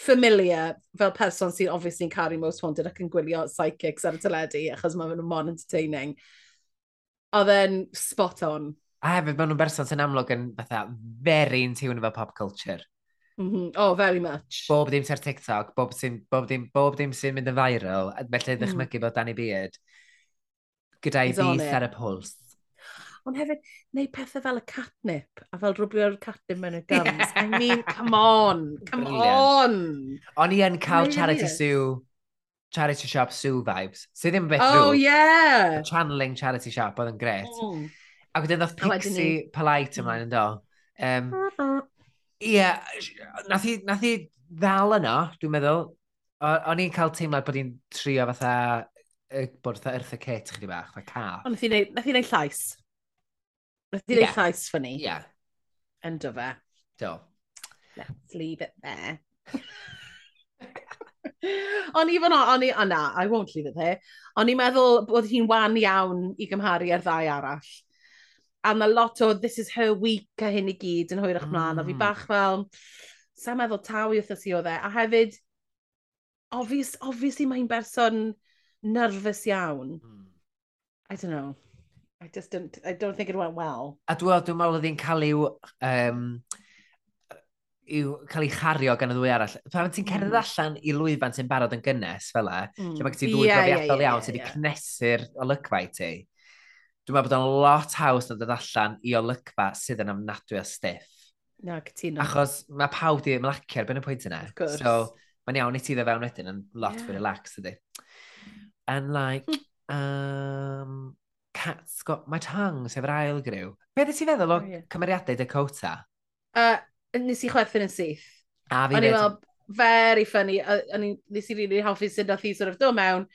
familiar fel person sy'n obviously yn caru Most wanted ac yn gwylio psychics ar y teledu achos mae nhw'n mon entertaining. Oedd e'n spot on. A hefyd, maen nhw'n berson sy'n amlwg yn fatha very in tune efo pop culture. Mm -hmm. Oh, very much. Bob dim ser TikTok, bob dim, bob dim, bob dim sy'n mynd yn viral, felly mm-hmm. ddechmygu mm. bod Danny Beard gyda i ddith ar y pwls. Ond hefyd, neu pethau fel y catnip, a fel rwbio'r catnip mewn y gums. Yeah. I mean, come on, come Brilliant. on! O'n i yn cael Brilliant. charity sue, charity shop sue vibes, sydd ddim beth oh, drwy. yeah! Channeling charity shop oedd yn gret. Mm. Ac wedyn ddoth Pixie Polite mm. ymlaen yn do. Um, Ie, yeah, nath i, nath i ddal yno, dwi'n meddwl. O, O'n i'n cael teimlad bod i'n trio fatha, bod fatha ertha cet chdi bach, fatha car. Ond nath i wneud llais. Nath i wneud yeah. llais ffynnu. Ie. Yeah. Yndo fe. Do. Let's leave it there. O'n i fan o, o'n i, o na, I won't leave it there. O'n i'n meddwl bod hi'n wan iawn i gymharu ar ddau arall. A mae lot o this is her week a hyn i gyd yn hwyrach mlaen. A fi hmm. bach fel, sa'n meddwl tawi wrth i oedd e. A hefyd, obvious, obviously mae'n berson nervous iawn. Mm. I don't know. I just don't, I don't think it went well. A dwi'n dwi meddwl oedd hi'n cael i'w... Um, i'w cael ei chario gan y ddwy arall. Pan ti'n cerdded mm. allan i lwyfan sy'n barod yn gynnes fel e, mm. lle mae gen ti hmm. ddwy yeah, profiadol yeah, yeah, iawn yeah, sydd wedi yeah. cnesu'r olygfa i ti. Dwi'n meddwl bod o'n lot haws na dod allan i olygfa sydd yn ofnadwy o stiff. Na, cytuno. Achos mae pawb di ymlacio ar ben y pwynt yna. Of course. So, mae'n iawn i ti dda fewn wedyn yn lot yeah. fwy relaxed ydy. And like, um, cat's got my tongue, sef yr ail gryw. Be ddys ti feddwl o oh, yeah. cymeriadau Dakota? Uh, nes i chwerthin yn syth. A fi O'n i'n meddwl, very funny. O'n i'n nes i rili really hoffi sydd nath i sort of do mewn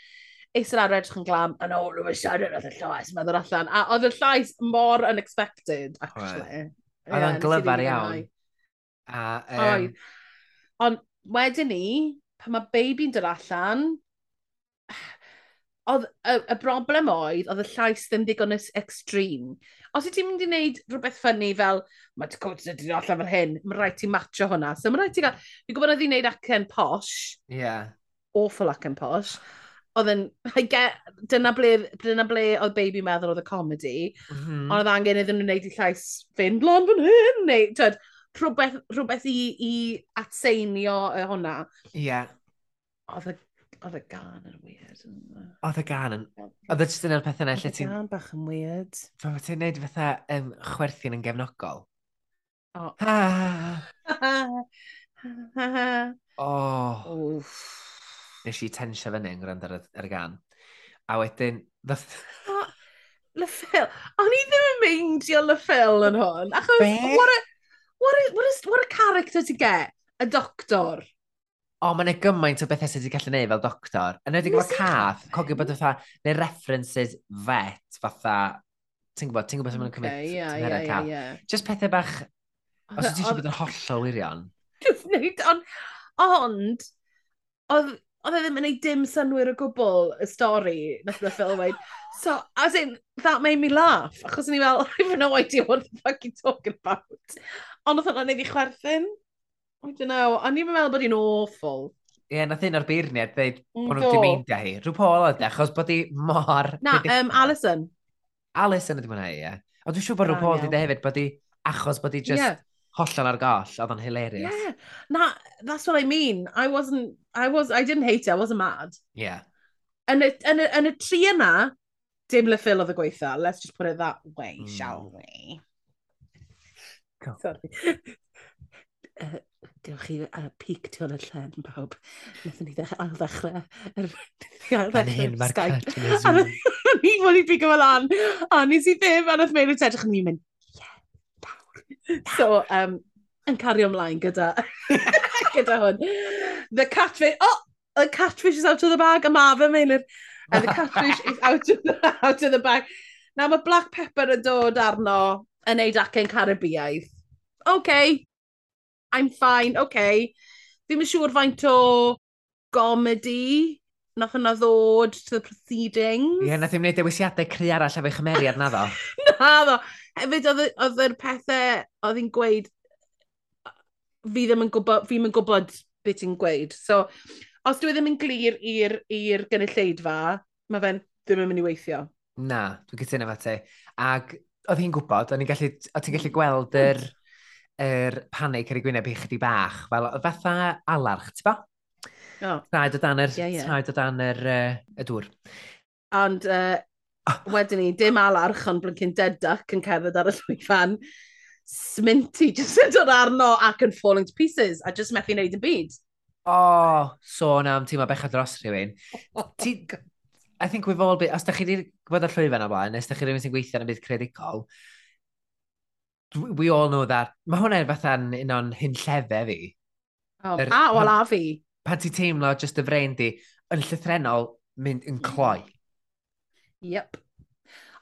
eistedd ar edrych yn glam, yn ôl rhywun siarad oedd y llais, meddwl allan. A oedd y llais mor unexpected, actually. Oedd yeah, o'n glyfar iawn. A, um... Oedd. Ond wedyn ni, pan mae baby'n dod allan, oedd y, y broblem oedd, oedd y llais ddim digon extreme. Os i ti'n mynd i wneud rhywbeth ffynnu fel, mae dy cwrs ydy allan fel hyn, mae rhaid ti matcho hwnna. So mae rhaid ti gael, fi'n gwybod oedd i'n wneud acen posh. Yeah. Awful acen posh oedd yn, I get, dyna ble, dyna ble oedd baby meddwl oedd y comedi, mm -hmm. ond oedd angen iddyn nhw wneud i llais fynd lan fan hyn, neu, tyd, rhywbeth, rhywbeth i, i atseinio y hwnna. Ie. Yeah. Oedd y Oedd y gan yn weird. Oedd y gan yn... Oedd y just un o'r pethau neu lle ti'n... Oedd y gan bach yn weird. Fel ti'n neud fatha um, chwerthin yn gefnogol. O. Oh. Ha! Ha! Ha! Ha! Ha! Oh. Oof nes i tensio fyny yn gwrando ar, ar y gan. A wedyn, ddoth... Lyffel, o'n i ddim yn meindio Lyffel yn hwn, achos Be? what a, what, a, what, a, what a character to get, A doctor. O, mae'n yna gymaint o bethau sydd wedi gallu gwneud fel doctor. Yn edrych efo cath, cogio bod fatha, neu references vet, fatha, ti'n gwybod, ti'n gwybod beth mae'n cymryd yeah, yeah, yeah, yeah. Just pethau bach, os ydy eisiau bod yn hollol wirion. Just neud, ond, ond, oedd Oedd e ddim yn gwneud dim synwyr o gwbl y stori, nath y ffilm weid. So, as in, that made me laugh. Achos ni fel, I have no idea what the fuck you're talking about. Ond oedd hwnna'n neud i chwerthin. I don't know. Ond ni'n meddwl bod hi'n awful. Ie, yeah, nath un o'r beirniad dweud bod nhw'n dimeindio hi. Rhyw Paul oedd e, achos bod hi mor... Na, um, Alison. Alison ydi mwynhau, ie. Yeah. Ond dwi'n siŵr bod rhyw Paul wedi dweud hefyd bod hi achos bod hi just... Yeah hollol ar goll, oedd o'n hilarious. Yeah, na, that's what I mean. I wasn't, I was, I didn't hate it, I wasn't mad. Yeah. Yn y, yn y, yn y tri yna, dim le ffil oedd y gweitha, let's just put it that way, mm. shall we? God. Sorry. uh, diolch chi a peak tu ôl y llen, pawb. Nethon ni ddech, ail ddechrau. Ail Fan hyn, mae'r cut yn y Zoom. Ni fod i pigo fel an, a nes i ddim, a nath mewn i tedrych yn mynd, So, um, yn cario ymlaen gyda, gyda hwn. The catfish, oh, the catfish is out of the bag, a ma fe meinir. And the catfish is out of the, out of the bag. Now mae black pepper yn dod arno yn neud acen Caribiaidd. OK, I'm fine, OK. Ddim yn siŵr faint o gomedi nath yna ddod to the proceedings. Ie, yeah, nath i'n gwneud dewisiadau cry arall efo'i chymeriad na ddo. na ddo hefyd oedd, oedd yr pethau oedd hi'n gweud, fi ddim yn gwybod, fi ddim yn gwybod beth ti'n gweud. So, os dwi ddim yn glir i'r gynulleidfa, mae fe'n ddim yn mynd i weithio. Na, dwi'n cytuno fe ti. Ac oedd hi'n gwybod, oedd i'n gallu, ti'n gallu gweld mm. yr, yr panig ar ei gwyneb i chdi bach, fel fatha alarch, ti ba? Oh. Traed o dan yr, yeah, yeah. Traed o dan yr, uh, y dŵr. Ond uh, Wedyn ni, dim alarch ond blincyn dead duck yn cerdded ar y llwyfan. Sminty, just yn dod arno ac yn falling to pieces, a just methu wneud y byd. O, oh, sôn so am ti'n ma bechad dros rhywun. Oh ti, I think we've all been, os da chi wedi gwybod y llwyfan o blaen, nes da chi rhywun sy'n gweithio yn y bydd credigol, we all know that. Mae hwnna'n fatha'n un o'n hyn llefau fi. Oh, er, a, wel a fi. Pan ti teimlo, just y frein di, yn llythrenol, mynd yn hmm. cloi. Yep.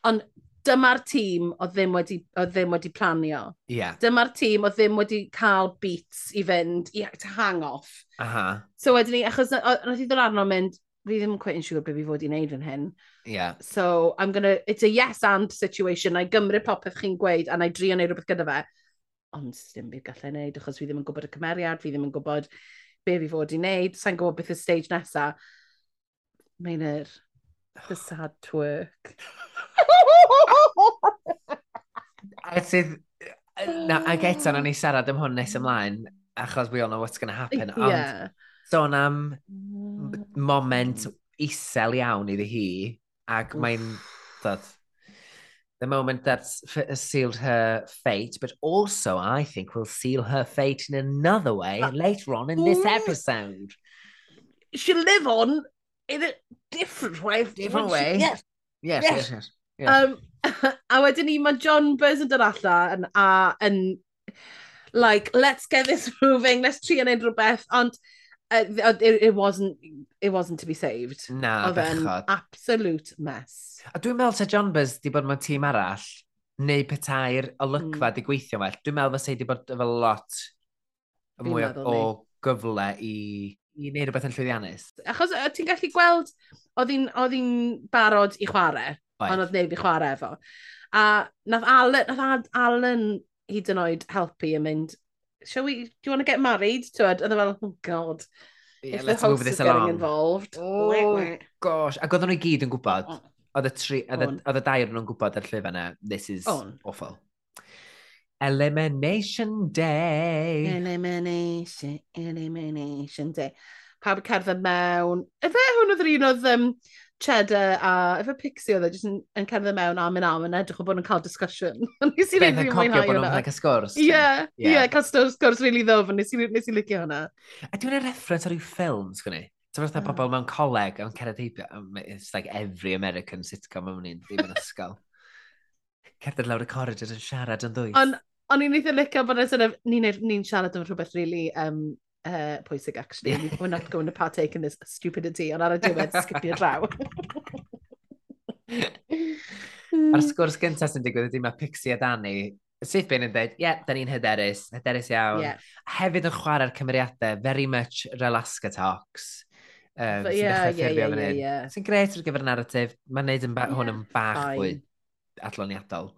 Ond dyma'r tîm o ddim wedi, o ddim wedi planio. Yeah. Dyma'r tîm o ddim wedi cael beats i fynd, i to hang off. Aha. So wedyn ni, achos roedd i ddod arno mynd, fi ddim yn quite yn siŵr beth fi fod i wneud yn hyn. Yeah. So, I'm gonna, it's a yes and situation. I gymryd popeth chi'n gweud, a na I drio wneud rhywbeth gyda fe. Ond dim byd gallai wneud, achos fi ddim yn gwybod y cymeriad, fi ddim yn gwybod be fi fod i wneud, sa'n gwybod beth y stage nesaf. Mae'n Meinr, the sad twerk. a sydd... Na, ag eto, na ni siarad am hwn nes mm. ymlaen, achos we all know what's going to happen. Yeah. Ond, sôn am mm. moment isel iawn iddi hi, ac mae'n... The moment that's sealed her fate, but also I think will seal her fate in another way later on in this episode. She'll live on in a different way. Different way. Yes. Yes, yes, yes. yes, yes. Um, a wedyn ni, mae John Burns yn dod allan a yn, like, let's get this moving, let's trio neud rhywbeth, ond uh, it, it, wasn't, it wasn't to be saved. Na, Oedd bechod. absolute mess. A dwi'n meddwl ta John Burns di bod mewn tîm arall, neu petai'r olygfa mm. di gweithio well, dwi'n meddwl fysa di bod efo lot mwy o, o gyfle i i wneud rhywbeth yn llwyddiannus. Achos ti'n gallu gweld, oedd hi'n barod i chwarae, ond oedd neb i chwarae efo. A nath Alan, nath Alan hyd yn oed helpu yn mynd, shall we, do you want to get married? Oedd e fel, oh god, yeah, if let's the host is along. getting involved. Oh, oh gosh, ac oedden nhw i gyd yn gwybod, oh. oedd y, tri, oedd y dair nhw'n gwybod ar llyfr yna, e, this is on. awful. Elimination Day. Elimination, Elimination Day. Pawb cerdded mewn. Efe hwn oedd yr un oedd um, Cheddar a efe Pixie oedd e jyst yn, yn cerdded mewn am yn am yn edrych o bod yn cael discussion. nes i rili mwynhau hwnna. Like cael sgwrs. Ie, ie, cael sgwrs rili ddof. Nes i, nes i licio hwnna. A dwi'n ei reference ar yw ffilm, sgwni? Ta fatha oh. bobl mewn coleg am cerdd heibio. It's like every American sitcom am wni'n ddim yn ysgol. Cerdded lawr y corridor yn siarad yn ddwys. Ond o'n i'n eitha licio bod yn sort of, ni'n ni siarad am rhywbeth really um, uh, pwysig, actually. Yeah. We're not going to partake in this stupidity, ond ar y diwedd, skipio draw. A'r sgwrs gyntaf sy'n digwydd ydy mae Pixie a Dani sydd byn yn dweud, ie, yeah, da ni'n hyderus, hyderus iawn. Yeah. Hefyd yn chwarae'r cymeriadau, very much Relaska Talks. Um, But, yeah, yeah, yeah, yeah, yeah. Sy'n gret ar gyfer narratif, mae'n neud yn ba yeah. hwn yn bach fwy adloniadol.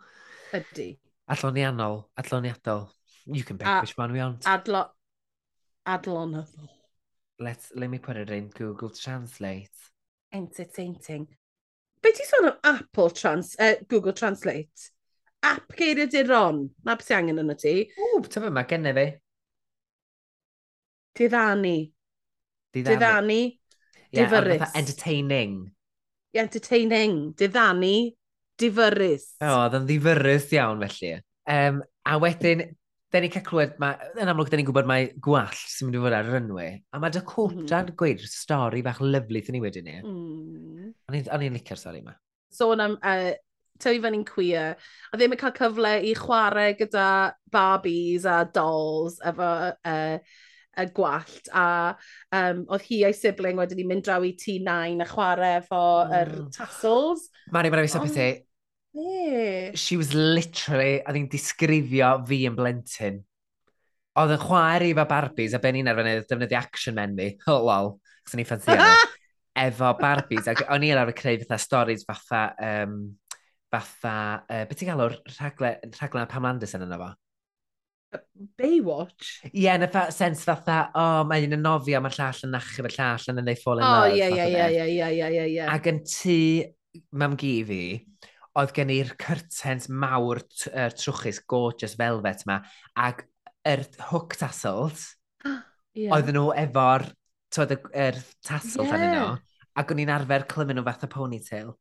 Ydy. Adloniannol, adloniadol. You can pick a, which one we want. Adlo adlonable. Let's, let me put it in Google Translate. Entertaining. Be ti sôn am Apple trans, uh, Google Translate? App geiriau diron. Na beth ti angen yna ti. O, fe, mae genne fi. Diddani. Diddani. Diddani. Yeah, Entertaining. Yeah, entertaining. Diddani. Difyrus. O, oh, oedd yn ddifyrus iawn felly. Um, a wedyn, da ni'n cael clywed, ma, yn amlwg da ni'n gwybod mae gwall sy'n mynd i fod ar yr. A mae Dakota mm mm-hmm. gweud stori bach lyflu thyn ni wedyn ni. Mm. O'n i'n licio'r stori yma. Sôn so, am uh, tyfu fan i'n cwir, a ddim yn cael cyfle i chwarae gyda Barbies a dolls efo uh, y gwallt a um, oedd hi a'i sibling wedyn ni'n mynd draw i T9 a chwarae efo mm. yr tassels. Mari, mae'n rhaid i pethau Be? She was literally, a ddi'n disgrifio fi yn blentyn. Oedd yn chwaer i fe Barbies a ben i'n arfer defnyddio action men fi. Oh, lol. Chos ni ffansi yno. Efo Barbies. Ac o'n i'n arfer creu fatha stories fatha... Um, fatha... Uh, beth ti'n galw'r o'r rhaglen, rhaglen Pam Anderson yna fo? Baywatch? Ie, yn y sens fatha, o, oh, mae un yn nofio, mae'r llall yn nachu, mae'r llall yn ei fall in oh, love. O, ie, ie, ie, ie, ie, ie, ie. Ac yn tu mam gi fi, oedd gen i'r curtains mawr er, trwchus, gorgeous velvet ma, ac yr er hook tassels, yeah. oedden nhw efo'r yr er tassels yeah. nhw, ac o'n i'n arfer clymu nhw fath o ponytail.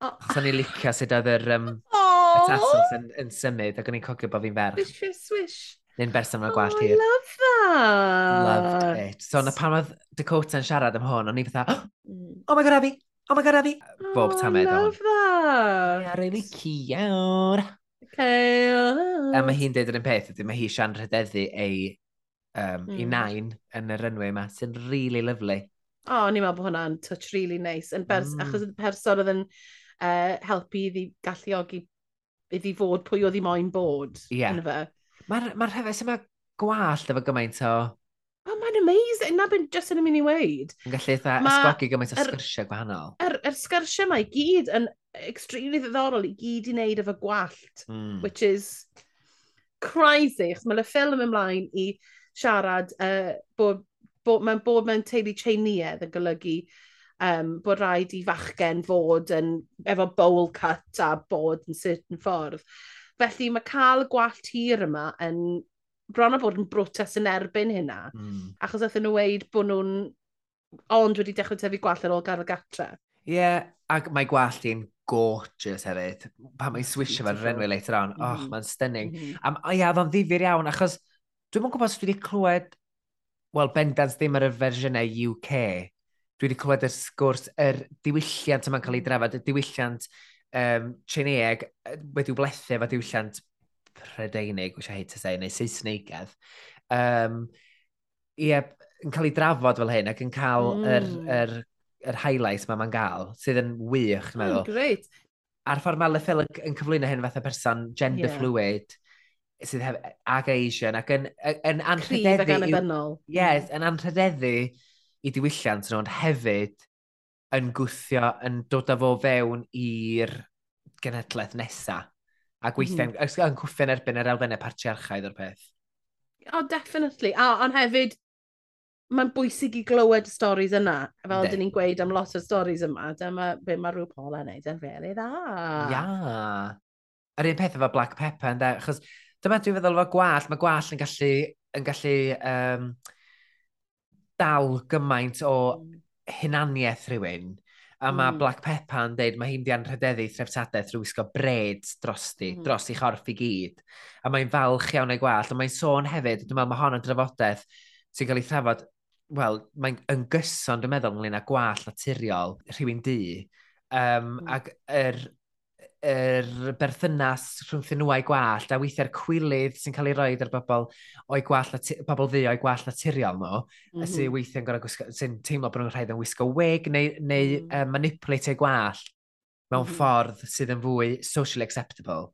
Oh. So i'n licio sut oedd yr, um, oh. tassels yn, yn symud, ac o'n i'n cogio bod fi'n ferch. Swish, swish. swish. Neu'n berson mewn gwallt hir. Oh, love that! Loved it. So na pan oedd Dakota yn siarad am hwn, o'n i'n fatha, mm. oh my god, Abby! Oh my god, Abby! Oh, Bob oh, tamed o'n. Oh, love that! Ia, really cute. Okay. A mae hi'n dweud yr un peth, ydy mae hi sian rhededdu ei, um, mm. ei hmm. nain yn y enwau yma, sy'n really lovely. O, oh, ni'n meddwl bod hwnna'n touch really nice. Yn bers, mm. Achos y person oedd yn uh, helpu iddi galluogi iddi fod pwy oedd hi moyn bod. Ie. Yeah. Mae'r ma rhefes yma gwallt efo gymaint o... Oh, mae'n amazing. Na byn just yn mynd i weid. Yn gallu eitha ma... ysgogi gymaint o sgyrsiau gwahanol. Yr er, er, er sgyrsiau mae gyd yn extremely ddiddorol i gyd i wneud efo gwallt, mm. which is crazy, chos mae'r ffilm ymlaen i siarad uh, bod, bod, mae'n bod mewn teulu cheineuedd yn golygu um, bod rhaid i fachgen fod yn, efo bowl cut a bod yn certain ffordd. Felly mae cael y gwallt hir yma yn bron o bod yn brotest yn erbyn hynna, mm. achos ydyn nhw weid bod nhw'n ond wedi dechrau tyfu gwallt ar ôl gael y gatre. Ie, yeah, ac mae gwallt i'n gorgeous hefyd. Pan mae'n swisio fe'r renwy later on, mm -hmm. mae'n stunning. Mm -hmm. A ia, ddo'n ddifur iawn, achos dwi'n mwyn gwybod os dwi wedi clywed, wel, bendant ddim ar y fersiynau UK, dwi wedi clywed y sgwrs, yr diwylliant yma'n cael ei drafod, y diwylliant um, Trineg wedi'w blethu efo diwylliant Prydeinig, which I hate to say, neu Saesneigedd. Um, ie, yn cael ei drafod fel hyn ac yn cael yr mm. yr, yr yr highlights mae ma'n gael, sydd yn wych, dwi'n meddwl. Oh, great. A'r ffordd mae Lefel yn cyflwyno hyn fath o person gender yeah. fluid, sydd hef, ag Asian, ac yn, yn anrhydeddu... Cryf ac anabynol. Yes, hmm. yn anrhydeddu i diwylliant nhw, ond hefyd yn gwthio, yn dod â fo fewn i'r genedlaeth nesaf. A gweithio'n hmm. mm. yn cwffio'n erbyn yr elfennau partiarchaidd o'r peth. Oh, definitely. A, oh, ond hefyd, mae'n bwysig i glywed y storys yna. Fel dyn ni'n gweud am lot o storys yma, dyma be mae rhyw Paul yn neud yn rili dda. Ia. Yr un peth efo Black Pepper, ynddo, achos dyma dwi'n feddwl efo gwall, mae gwall yn gallu, yn gallu um, dal gymaint o hmm. hunaniaeth rhywun. A mae mm. Black Pepper yn dweud, mae hi'n di anrhydeddu threftadaeth trwy wisgo bred drosti, mm. dros ei chorff i gyd. A mae'n falch iawn ei gwallt, a mae'n sôn hefyd, dwi'n meddwl mae hon yn drafodaeth sy'n cael ei thrafod wel, mae'n yn gyson, dwi'n meddwl, ynglyn â gwall naturiol rhywun di. Um, mm. Ac yr, yr berthynas rhwng ffynwau gwallt a weithiau'r cwilydd sy'n cael ei roi ar bobl o'i gwall, bobl ddi o'i gwallt naturiol nhw, mm -hmm. sy'n mhm. weithiau'n gorau gwisgo, sy'n teimlo bod nhw'n rhaid yn wisgo wig neu, neu mm -hmm. uh, manipulate ei gwallt mewn mm -hmm. ffordd sydd yn fwy socially acceptable.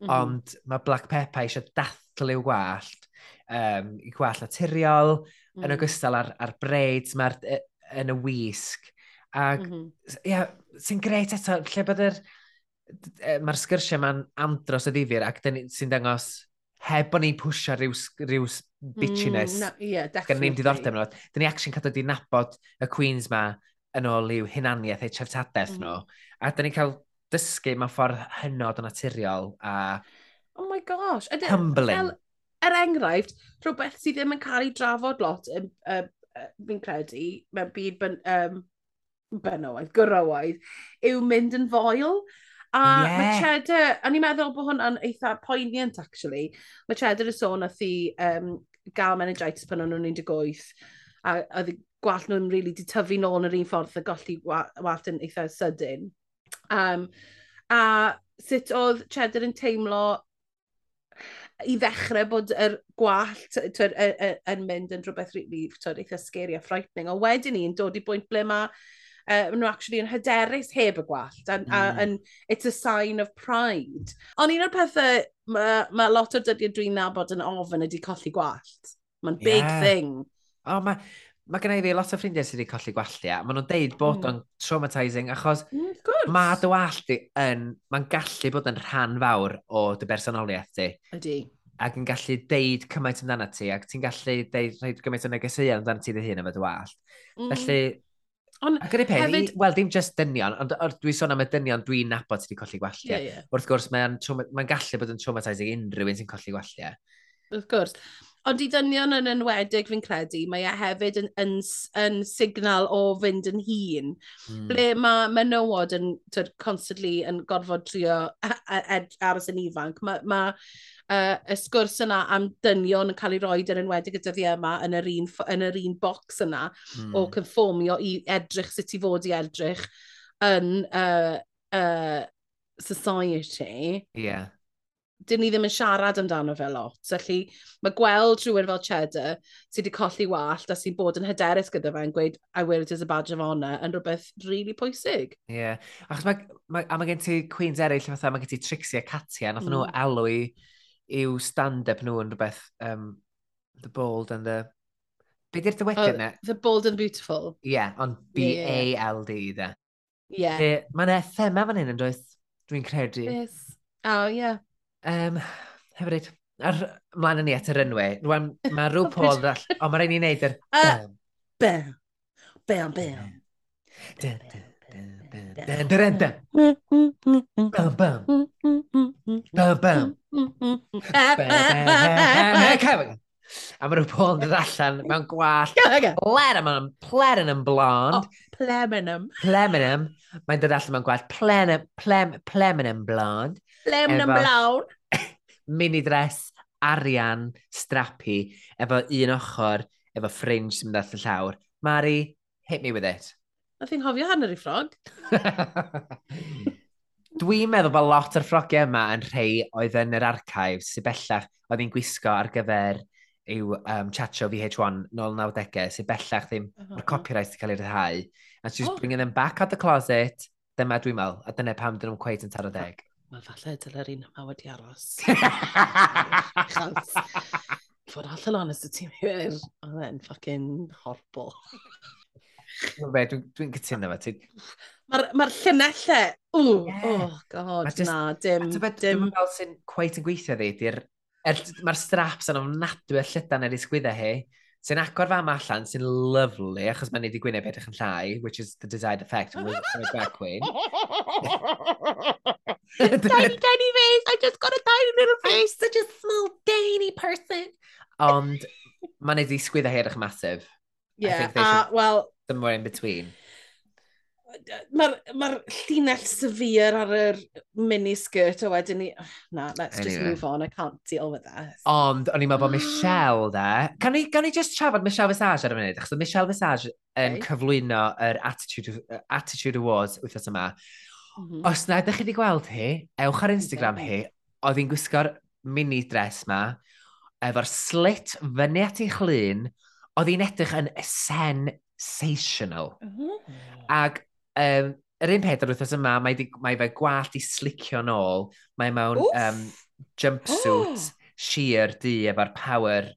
Mm -hmm. Ond mae Black Pepper eisiau dathlu i'w gwallt, um, i gwallt naturiol, mm. yn ogystal ar, ar braids mae'r e, yn y wisg. Ac, mm -hmm. ia, sy'n greit eto, lle bod yr... E, mae'r sgyrsiau ma'n andros o ddifur ac sy'n dangos heb bod ni'n pwysio rhyw, rhyw bitchiness. Mm, no, yeah, Gan ni'n diddordeb nhw. oed. Dyn ni actually'n cadw di nabod y Queens ma yn ôl i'w hunaniaeth eu trefntadaeth mm. nhw. A dyn ni'n cael dysgu mewn ffordd hynod o naturiol a... Oh my gosh. Humbling er enghraifft, rhywbeth sydd ddim yn cael ei drafod lot, um, uh, uh, fi'n credu, mewn byd ben, um, benywaidd, gyrrawaid, yw mynd yn foel. A yeah. mae Cheddar, a ni'n meddwl bod hwnna'n eitha poignant, actually. Mae Cheddar y sôn nath i um, gael meningitis pan o'n nhw'n 18, a oedd gwallt nhw'n rili really di tyfu nôl yn yr un ffordd a golli wallt yn eitha sydyn. Um, a sut oedd Cheddar yn teimlo i ddechrau bod yr gwallt yn mynd yn rhywbeth rili, twyd, eitha scary a frightening. O wedyn ni'n dod i bwynt ble mae uh, nhw actually yn hyderus heb y gwallt, and, mm. a, and it's a sign of pride. Ond un o'r pethau mae ma lot o'r dyddiau dwi'n nabod yn ofyn ydy colli gwallt. Mae'n big yeah. thing. O, oh, mae mae gennau fi lot o ffrindiau sydd wedi colli gwallia. maen nhw'n deud bod mm. o'n traumatising, achos mm, mae dy wallt di yn, mae'n gallu bod yn rhan fawr o dy bersonoliaeth di. Ydy. Ac yn gallu deud cymaint amdano ti, ac ti'n gallu deud rhaid gymaint o negeseuon amdano ti dy hun am y dy wallt. Mm. Felly, On, ac yn ei peth, hefyd... wel, dim just dynion, ond or, dwi sôn am y dynion dwi'n nabod sydd wedi colli gwalliau. Yeah, yeah. Wrth gwrs, mae'n mae, gallu bod yn traumatising unrhyw un sy'n colli gwalliau. Wrth gwrs. Ond i dynion yn enwedig fi'n credu, mae e hefyd yn, yn, yn signal o fynd yn hun. Mm. Ble mae menywod yn tyd, constantly yn gorfod trio aros yn ifanc. Mae ma, uh, y sgwrs yna am dynion yn cael ei roed yn enwedig y dyddiau yma yn yr un, yn yr un bocs yna mm. o hmm. conformio i edrych sut i fod i edrych yn uh, uh, society. Yeah dyn ni ddim yn siarad amdano fe lot. Felly mae gweld rhywun fel Cheddar sydd wedi colli wallt a sy'n bod yn hyderus gyda fe yn gweud I wear it as a badge of honour yn rhywbeth rili really pwysig. Ie. Yeah. Achos mae, mae, a mae gen ti Queens eraill fatha, mae gen ti Trixie a Katia, nath mm. nhw alw i i'w stand-up nhw yn rhywbeth um, The Bold and the... Be di'r dywediad yna? Oh, the Bold and Beautiful. Ie, yeah, ond B-A-L-D, dde. Ie. Yeah. Mae'n yna thema fan hyn yn does, dwi'n credu. Yes. Oh, ie. Yeah. Um, hefyd, ar mlaen ni at yr enwau. Rwan, mae rhyw oh, Paul ddall... ond mae rhaid ni wneud yr... Bam. Bam, bam. Bam, bam. Bam, bam. A mae rhyw Paul yn dod allan mewn gwallt. Plenum, plenum blond. Pleminum. Pleminum. Mae'n dod allan mewn gwallt. Plenum, plem, pleminum blond. Blewn yn blawn. mini dress, arian, strappy efo un ochr, efo fringe sy'n mynd at y llawr. Mari, hit me with it. Nath i'n hofio hanner i ffrog. Dwi'n meddwl bod lot o'r ffrogiau yma yn rhai oedd yn yr archives sy'n bellach oedd hi'n gwisgo ar gyfer yw um, Chacho VH1 nôl 90au sy'n bellach ddim uh -huh. copyright sy'n cael ei ryddhau. And she's oh. bringing them back out the closet. Dyma dwi'n meddwl, a dyna pam dyn nhw'n cweith yn taro deg wel falle dyle'r un yma wedi aros. Chans, fod allan honest y tîm hwyr, oedd e'n ffocin horbo. Fe, dwi'n cytuno fe. Mae'r ma llynellau, e, ww, oh god, just, na, dim. Dwi'n dim... fel sy'n cweith yn gweithio ddi, er, mae'r straps yn ofnadwy y llydan ar ei sgwydda hi sy'n agor fam allan, sy'n lyflu, achos mae'n neud i gwyneb edrych yn llai, which is the desired effect, and we'll throw back queen. tiny, tiny face, I just got a tiny little face, such a small, tiny person. Ond mae'n neud i sgwydda edrych masif. Yeah, uh, well... Somewhere in between mae'r ma llinell severe ar yr miniskirt a wedyn ni, oh, na, let's anyway. just move on, I can't deal with this. Ond, o'n i'n meddwl bod Michelle, de, can ni, can ni just trafod Michelle Visage ar y munud, achos Michelle Visage yn okay. cyflwyno yr Attitude, uh, Attitude Awards wythnos yma. Mm -hmm. Os na, ydych chi wedi gweld hi, ewch ar Instagram hi, oedd hi'n gwisgo'r mini dress ma, efo'r slit fyny at ei chlun, oedd hi'n edrych yn sensational. Mm -hmm. Ac Um, yr un peth ar wythnos yma, mae, di, mae fe gwallt i slicio nôl. Mae mewn Oof. um, jumpsuit oh. sheer di efo'r power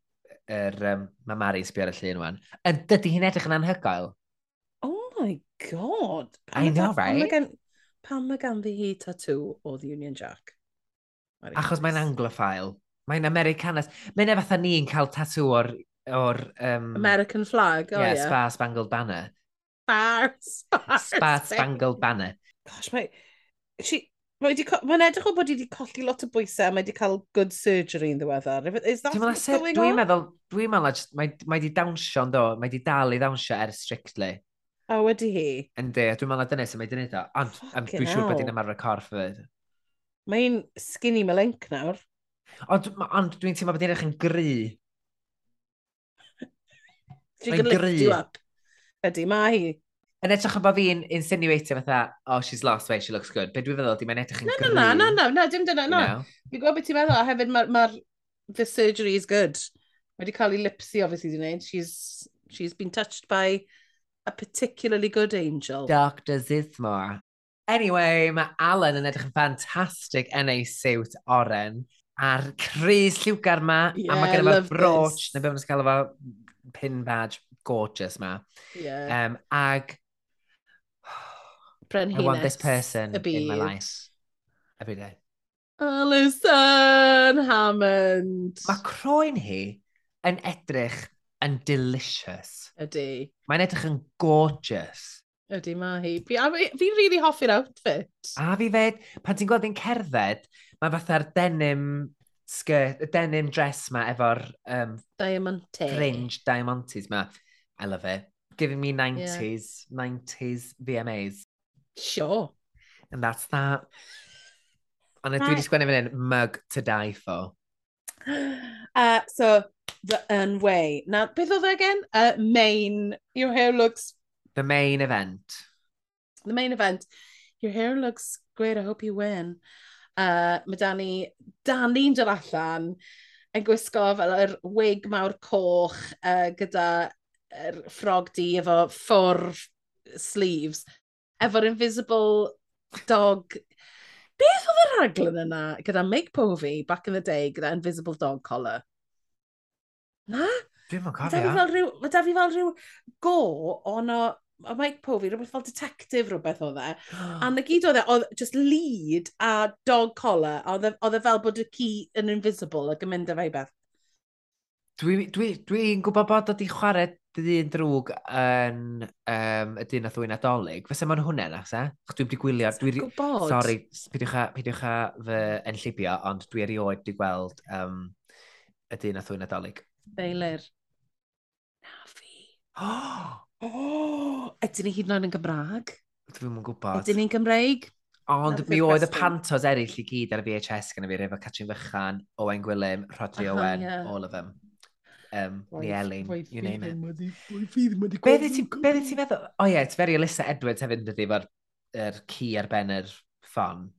yr er, um, mae Mari'n sbio ar y llun wan. Yn dydy hi'n edrych yn anhygoel. Oh my god. Pan I know, right? Pan, gan, pan mae ganddi hi tattoo o The Union Jack? Mari Achos mae'n anglophile. Mae'n Americanas. Mae'n e fatha ni'n cael tatŵ o'r... o'r um, American flag, oh, yeah, yeah. Spa Spangled Banner. Star, star, Star Spangled Banner. Gosh, mae... She, Mae wedi... Mae'n edrych o bod wedi colli lot o bwysau a mae wedi cael good surgery yn ddiweddar. Is that what's going on? Dwi'n meddwl, dwi'n meddwl, mae wedi dawnsio yn do, mae wedi dal i dawnsio er strictly. O, wedi hi? Yndi, dwi'n meddwl dyna sy'n mae wedi gwneud o. Ond dwi'n siŵr bod hi'n ymarfer corff fyd. Mae'n skinny melenc nawr. Ond dwi'n teimlo bod hi'n edrych yn gry. Mae'n gry. Ydy, mae hi. Yn edrych yn bod fi'n insinuator fatha, oh, she's lost weight, she looks good. Be dwi'n feddwl, di mae'n edrych yn green. Na, na, na, na, dim dyna, na. Fi'n gwybod beth ti'n meddwl, a hefyd mae'r ma the surgery is good. Mae wedi cael ei lipsy, obviously, dwi'n neud. She's, she's been touched by a particularly good angel. Dr Zithmore. Anyway, mae Alan yn edrych yn ffantastig yn ei siwt oren a'r Cris lliwgar ma, yeah, a mae gen i broch, neu beth mae'n cael efo pin badge gorgeous ma. Yeah. Um, ag... Brenhines. I want this person in my life. Every day. Alison Hammond. Mae croen hi yn edrych yn delicious. Ydy. Mae'n edrych yn gorgeous. Ydy, mae hi. Fi'n fi really hoffi'r outfit. A fi fed, pan ti'n gweld hi'n cerdded, mae fatha'r denim skirt, y denim dress ma efo'r... Um, Diamante. Fringe Diamantes ma. I love it. Giving me 90s, yeah. 90s VMAs. Sure. And that's that. Ond right. dwi wedi sgwennu fan hyn, mug to die for. Uh, so, the unway. Now, beth oedd e again? Uh, main, your hair looks... The main event. The main event. Your hair looks great, I hope you win. Uh, mae Dani, Dani'n dod allan yn gwisgo fel yr wig mawr coch uh, gyda er, ffrog di efo ffwr sleeves, efo'r invisible dog. Beth oedd y raglen yna gyda Meg Povey back in the day gyda invisible dog collar? Na? Dwi'n mwyn cofio. Mae da fi fel rhyw go ond o a Mike Povey, rhywbeth fel detective rhywbeth oedd e. a na gyd oedd e, oedd just lead a dog collar, a e, oedd e fel bod y ci yn invisible ac yn mynd â fe i beth. Dwi'n dwi, dwi, dwi gwybod bod oedd i chwarae dydd un drwg yn um, y dyn a ddwy'n nadolig, fysa ma'n hwnna na, se? Ach, dwi wedi gwylio... Dwi gwybod? Sorry, peidiwch a, peidiwch a fy enllibio, ond dwi erioed wedi gweld um, y dyn a ddwy'n nadolig. Beilir. Na fi. Oh! oh! Ydyn ni hyd yn oed yn Gymraeg? Dwi'n mwyn gwybod. Ydyn ni'n Gymreig? Ond mi oedd y pantos eraill i gyd ar y VHS gyda fi, efo Catrin Fychan, Owen Gwilym, Rodri Owen, all of them um, ni Elin. You name it. Be ddi ti'n meddwl? O ie, it's very Alyssa Edwards hefyd dydi fo'r er ci ar ben yr ffon.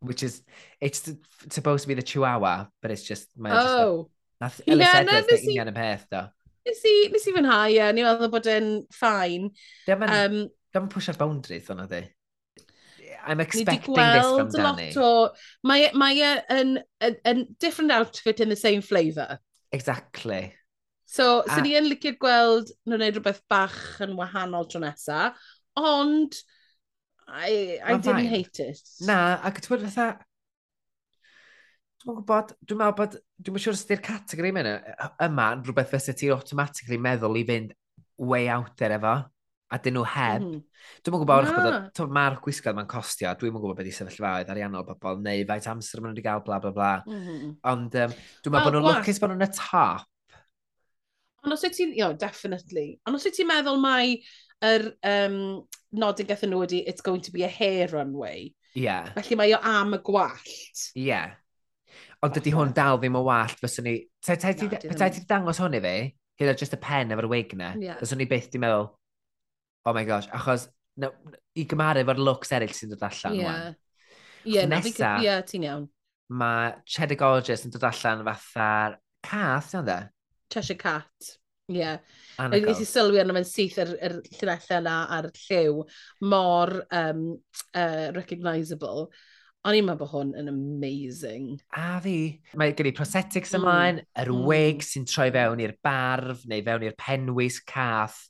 Which is, it's supposed to be the chihuahua, but it's just... Oh! Just, nath Alyssa yeah, Edwards na union y peth, do. Nes i, nes i fynhau, ie, ni'n meddwl bod yn ffain. Um, Dwi'n push ar boundaries, hwnna di. I'm expecting this from Danny. lot o... Mae, e, mae e yn, an, an different outfit in the same flavour. Exactly. So, a... sy'n ni yn licio gweld nhw'n gwneud rhywbeth bach yn wahanol tro nesa, ond I, I didn't fine. hate it. Na, ac ti'n bod fatha... Dwi'n gwybod, dwi'n meddwl bod, dwi'n meddwl siwr os ydy'r categori yma, yma yn rhywbeth fysa ti automatically meddwl i fynd way out there efo, a dyn nhw heb. Mm. Dwi'n meddwl bod, bod mae'r gwisgoedd mae'n costio, dwi'n meddwl bod beth i sefyllfaoedd ariannol bobl, neu faint amser maen nhw wedi cael, bla bla bla. Mm -hmm. Ond um, dwi'n meddwl well, bod nhw'n lwcus bod nhw'n y top, Ond os wyt ti'n, you know, definitely, ond os wyt ti'n meddwl mai yr um, nodyn gathen nhw ydi, it's going to be a hair runway. Ie. Yeah. Felly mae o am y gwallt. Ie. Yeah. Ond dydy hwn dal ddim o wallt, fyswn ni... Petai ti dangos hwn i fi, gyda just y pen efo'r wig na, yeah. fyswn ni byth di meddwl, oh my gosh, achos no, i gymaru efo'r looks eraill sy'n dod allan. Yeah. Ie, yeah, ti'n iawn. Mae Cheddar Gorgeous yn dod allan fatha'r cath, iawn dde? Cheshire Cat. Ie. Yeah. Nes i sylwi arno fe'n syth yr, yr llinellau yna a'r lliw mor um, uh, recognisable. O'n i'n meddwl bod hwn yn amazing. A fi. Mae gen i prosetics mm. ymlaen, mm. yr wig sy'n troi fewn i'r barf neu fewn i'r penwys cath.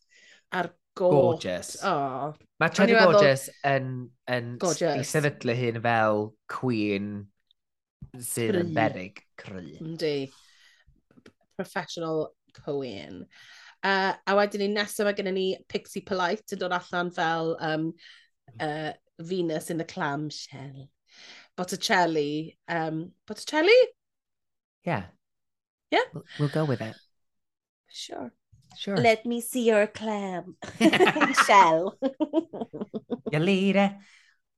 A'r got. Gorgeous. Oh. Mae Tready Gorgeous yn, yn gorgeous. sefydlu hyn fel queen sydd yn berig cry. Yndi professional Cohen. Uh, a wedyn ni nesaf mae gennym ni Pixie Polite yn dod allan fel um, uh, Venus in the clamshell. Botticelli. Um, Botticelli? Yeah. Yeah? We'll, we'll go with it. Sure. Sure. Let me see your clam. Shell. your leader.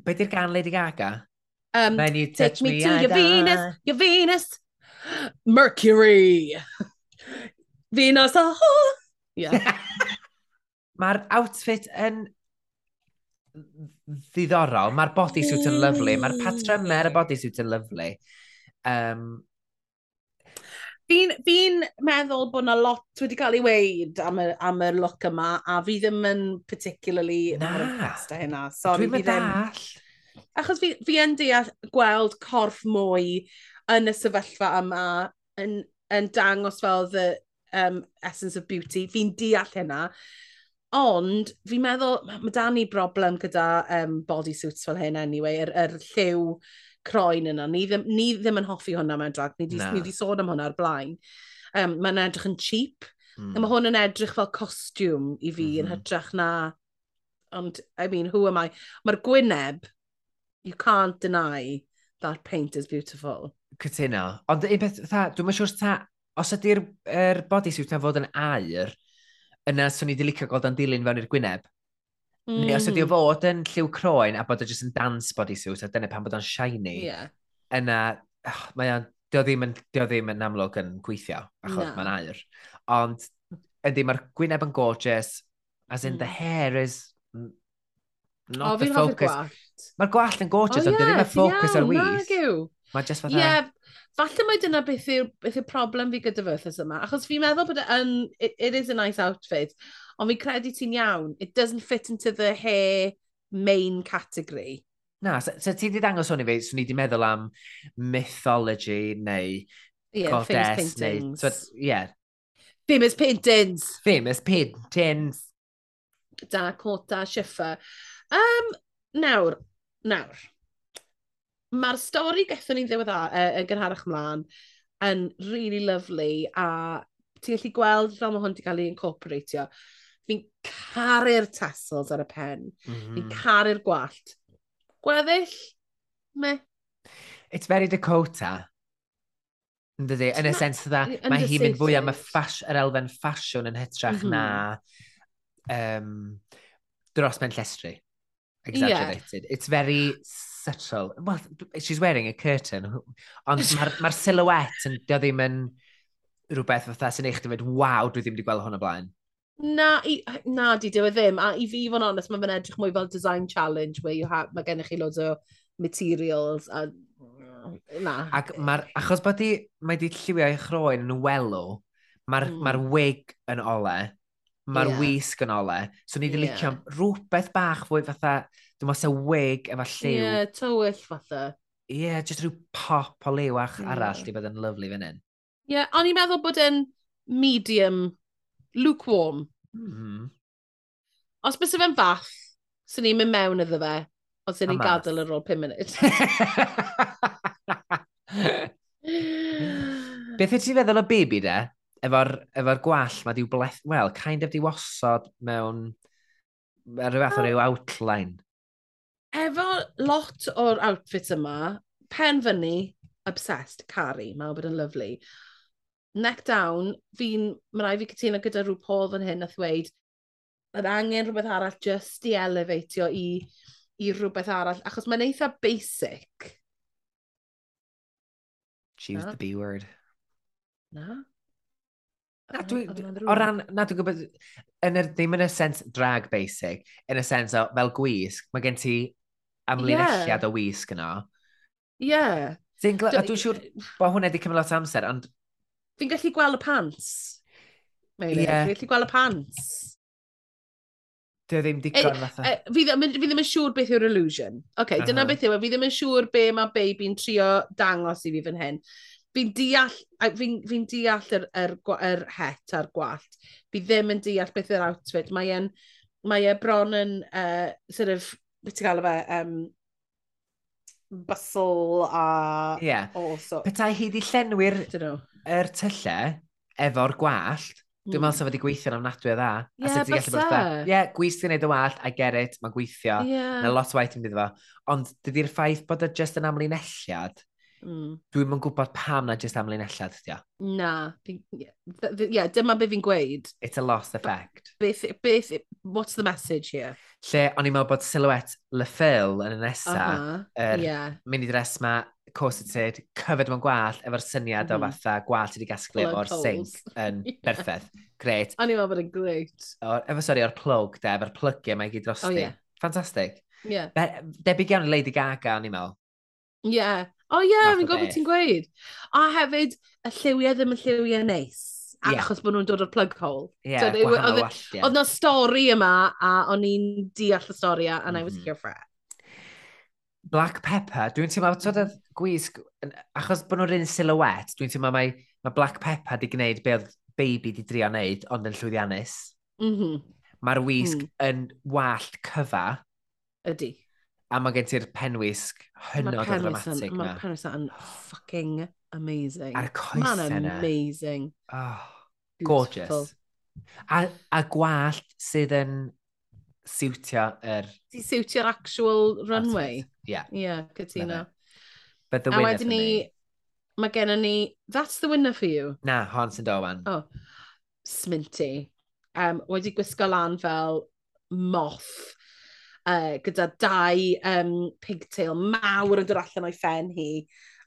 Be di'r gan Lady Gaga? Um, When you touch take me, me to your Venus, your Venus, Mercury! Venus a! Yeah. Mae'r outfit yn ddiddorol. Mae'r bodysuit yn lyflu. Mae'r patrymau ar y bodysuit yn lyflu. Um, Fi'n fi meddwl bod yna lot wedi cael ei weid am y, am y look yma, a fi ddim yn particularly... Na, hynna. Sorry, dwi'n meddall. Achos fi, fi yn deall gweld corff mwy yn y sefyllfa yma yn, yn dangos fel the um, essence of beauty. Fi'n deall hynna. Ond fi'n meddwl, mae dan ni broblem gyda um, bodysuits fel hyn anyway, yr, yr lliw croen yna. Ni ddim, ni ddim yn hoffi hwnna mewn drag. Ni wedi sôn am hwnna ar blaen. Um, mae'n edrych yn cheap. Mm. A mae hwn yn edrych fel costiwm i fi mm -hmm. yn mm-hmm. hytrach na... Ond, I mean, who am I? Mae'r gwyneb, you can't deny that paint is beautiful. Cytuno. Ond un peth, tha, dwi'n mynd siwr ta, os ydy'r er body suit na fod yn air, yna swn i dilicio gweld o'n dilyn fewn i'r gwyneb. Mm. Neu os ydy o fod yn lliw croen a bod o jyst yn dance body suit, a dyna pan bod o'n shiny, yeah. yna, oh, mae o'n, dio ddim yn, dio ddim yn amlwg yn gweithio, achos no. mae'n air. Ond, ydy, mae'r gwyneb yn gorgeous, as in mm. the hair is not o, the focus. Mae'r gwallt yn gorgeous, oh, ond yeah, ddim y ffocws ar wyth. Mae just fatha... Ie, yeah, falle mae dyna beth yw'r problem fi gyda fy wrthys yma, achos fi'n meddwl bod e yn, it, it is a nice outfit, ond fi'n credu ti'n iawn, it doesn't fit into the hair main category. Na, so, so ti wedi dangos hwn i fi, swn i wedi meddwl am mythology neu yeah, goddess neu... So, yeah. Famous paintings. Famous paintings. Da, cota, Schiffer. Um, nawr, nawr, Mae'r stori gethon ni ddiwedd yn gynharach mlaen yn really lovely a ti'n gallu gweld fel mae hwn wedi cael ei incorporatio. Fi'n caru'r tassels ar y pen. Mm -hmm. Fi'n mm-hmm. caru'r gwallt. Gweddill? Me. It's very Dakota. Ynddi, yn y sens dda, mae hi'n mynd fwy am y ffas, yr elfen ffasiwn yn hytrach mm -hmm. na um, dros mewn llestri. Exaggerated. Yeah. It's very subtle. Well, she's wearing a curtain, ond mae'r ma, silhouette yn, dio ddim yn rhywbeth fatha sy'n eich dweud, waw, dwi ddim wedi gweld hwn o blaen. Na, i, na, di dwi ddim. A i fi fo'n onest, mae'n edrych mwy fel design challenge, where you have, mae gennych chi loads o materials, a na. Ac mar, achos bod i, mae di lliwio ei chroen yn welw, mae'r mm. ma wig yn ole, mae'r yeah. wisg yn ole, so ni di yeah. licio rhywbeth bach fwy fatha, Dwi'n meddwl wig efo lliw. Ie, yeah, tywyll fatha. Ie, yeah, just rhyw pop o liwach yeah. arall di bod yn lyflu fan hyn. Ie, yeah, o'n i'n meddwl bod yn medium, lukewarm. Mm -hmm. Os bys fe'n fath, sy'n ni'n mynd mewn iddo fe, os sy'n ni'n gadael ar ôl 5 munud. Beth wyt ti'n feddwl o baby de? Efo'r efo gwall mae di'w bleth... Wel, kind of di'w osod mewn... Rhywbeth o ryw outline. Efo lot o'r outfits yma, pen fyny, obsessed, caru, mae'n bod yn lyflu. Neck down, fi'n, mae rai fi cytuno gyda rhyw Paul fan hyn a ddweud, yr angen rhywbeth arall just i elevatio i, i rhywbeth arall, achos mae'n eitha basic. She was the B word. Na? Na, dwi, o ran, na dwi'n gwybod, yn er, ddim yn y sens drag basic, yn y sens o, fel gwisg, mae gen ti amlinelliad yeah. o wisg yno. Ie. Yeah. Dwi'n siŵr bod hwnna wedi cymryd lot o amser, ond... Fi'n gallu gweld y pants. Ie. Yeah. Fi'n gallu gweld y pants. Dwi ddim digon e, fatha. E, fi, ddim, fi ddim yn siŵr beth yw'r illusion. Oce, okay, uh dyna beth yw. E. Fi ddim yn siŵr be mae baby'n trio dangos i fi fan hyn. Fi'n deall, fi'n fi deall yr, yr, yr, het a'r gwallt. Fi ddim yn deall beth yw'r outfit. Mae e'n mae e bron yn uh, sort of beth ti'n galw fe, um, bustle a... Ie. Yeah. Also. Petai hi di llenwi'r er tyllau efo'r gwallt, mm. dwi'n meddwl hmm. sef wedi gweithio'n amnadwy o dda. Ie, yeah, bysa. Ie, gweithio gwneud y wallt, I get it, mae'n gweithio. Yeah. Na lot o waith yn bydd fo. Ond dydy'r ffaith bod e o just yn amlinelliad, Mm. Dwi'm yn gwybod pam na jyst am linellad, dia. Na. Ie, yeah, dyma beth fi'n gweud. It's a lost effect. Beth, beth, what's the message here? Lle, o'n i'n meddwl bod silhouette Le Phil yn y nesa, uh -huh. er yeah. mini dress ma, corseted, cyfed mewn gwallt, efo'r syniad mm -hmm. o mm-hmm. fatha gwallt wedi gasglu o'r sink yn berffeth. Gret. O'n i'n meddwl bod yn great. O, efo, sori, o'r plwg, de, efo'r plygiau mae gyd drosti. Oh, yeah. Fantastic. Yeah. Be, debyg iawn i Lady Gaga, o'n i'n meddwl. Yeah. O ie, fi'n gwybod beth ti'n gweud. A hefyd, y lliwiau ddim yn lliwiau neis. Yeah. Achos bod nhw'n dod o'r plug hole. Yeah, so, wahanol wastio. E- oedd na stori yma, a o'n i'n deall y stori, and mm -hmm. I was mhm. here for it. Black Pepper, dwi'n teimlo, ti'n dod gwisg, achos bod nhw'r un silhouette, dwi'n teimlo mae, mae Black Pepper di gwneud be oedd Baby di drio wneud, ond yn llwyddiannus. Mm -hmm. Mae'r wisg mm. yn wallt cyfa. Ydy. A mae gen ti'r penwisg hynod o dramatig. Mae'r penwisg yn fucking amazing. A'r coes yna. amazing. Oh, Beautiful. gorgeous. A, a gwallt sydd yn siwtio yr... Er... Di siwtio'r actual runway. Ie. Ie, cytuno. But the winner for wedyn ni, mae gennym ni, that's the winner for you. Na, hon sy'n dowan. Oh. Sminty. Um, wedi gwisgo lan fel moth uh, gyda dau um, pigtail mawr yn dod allan o'i ffen hi,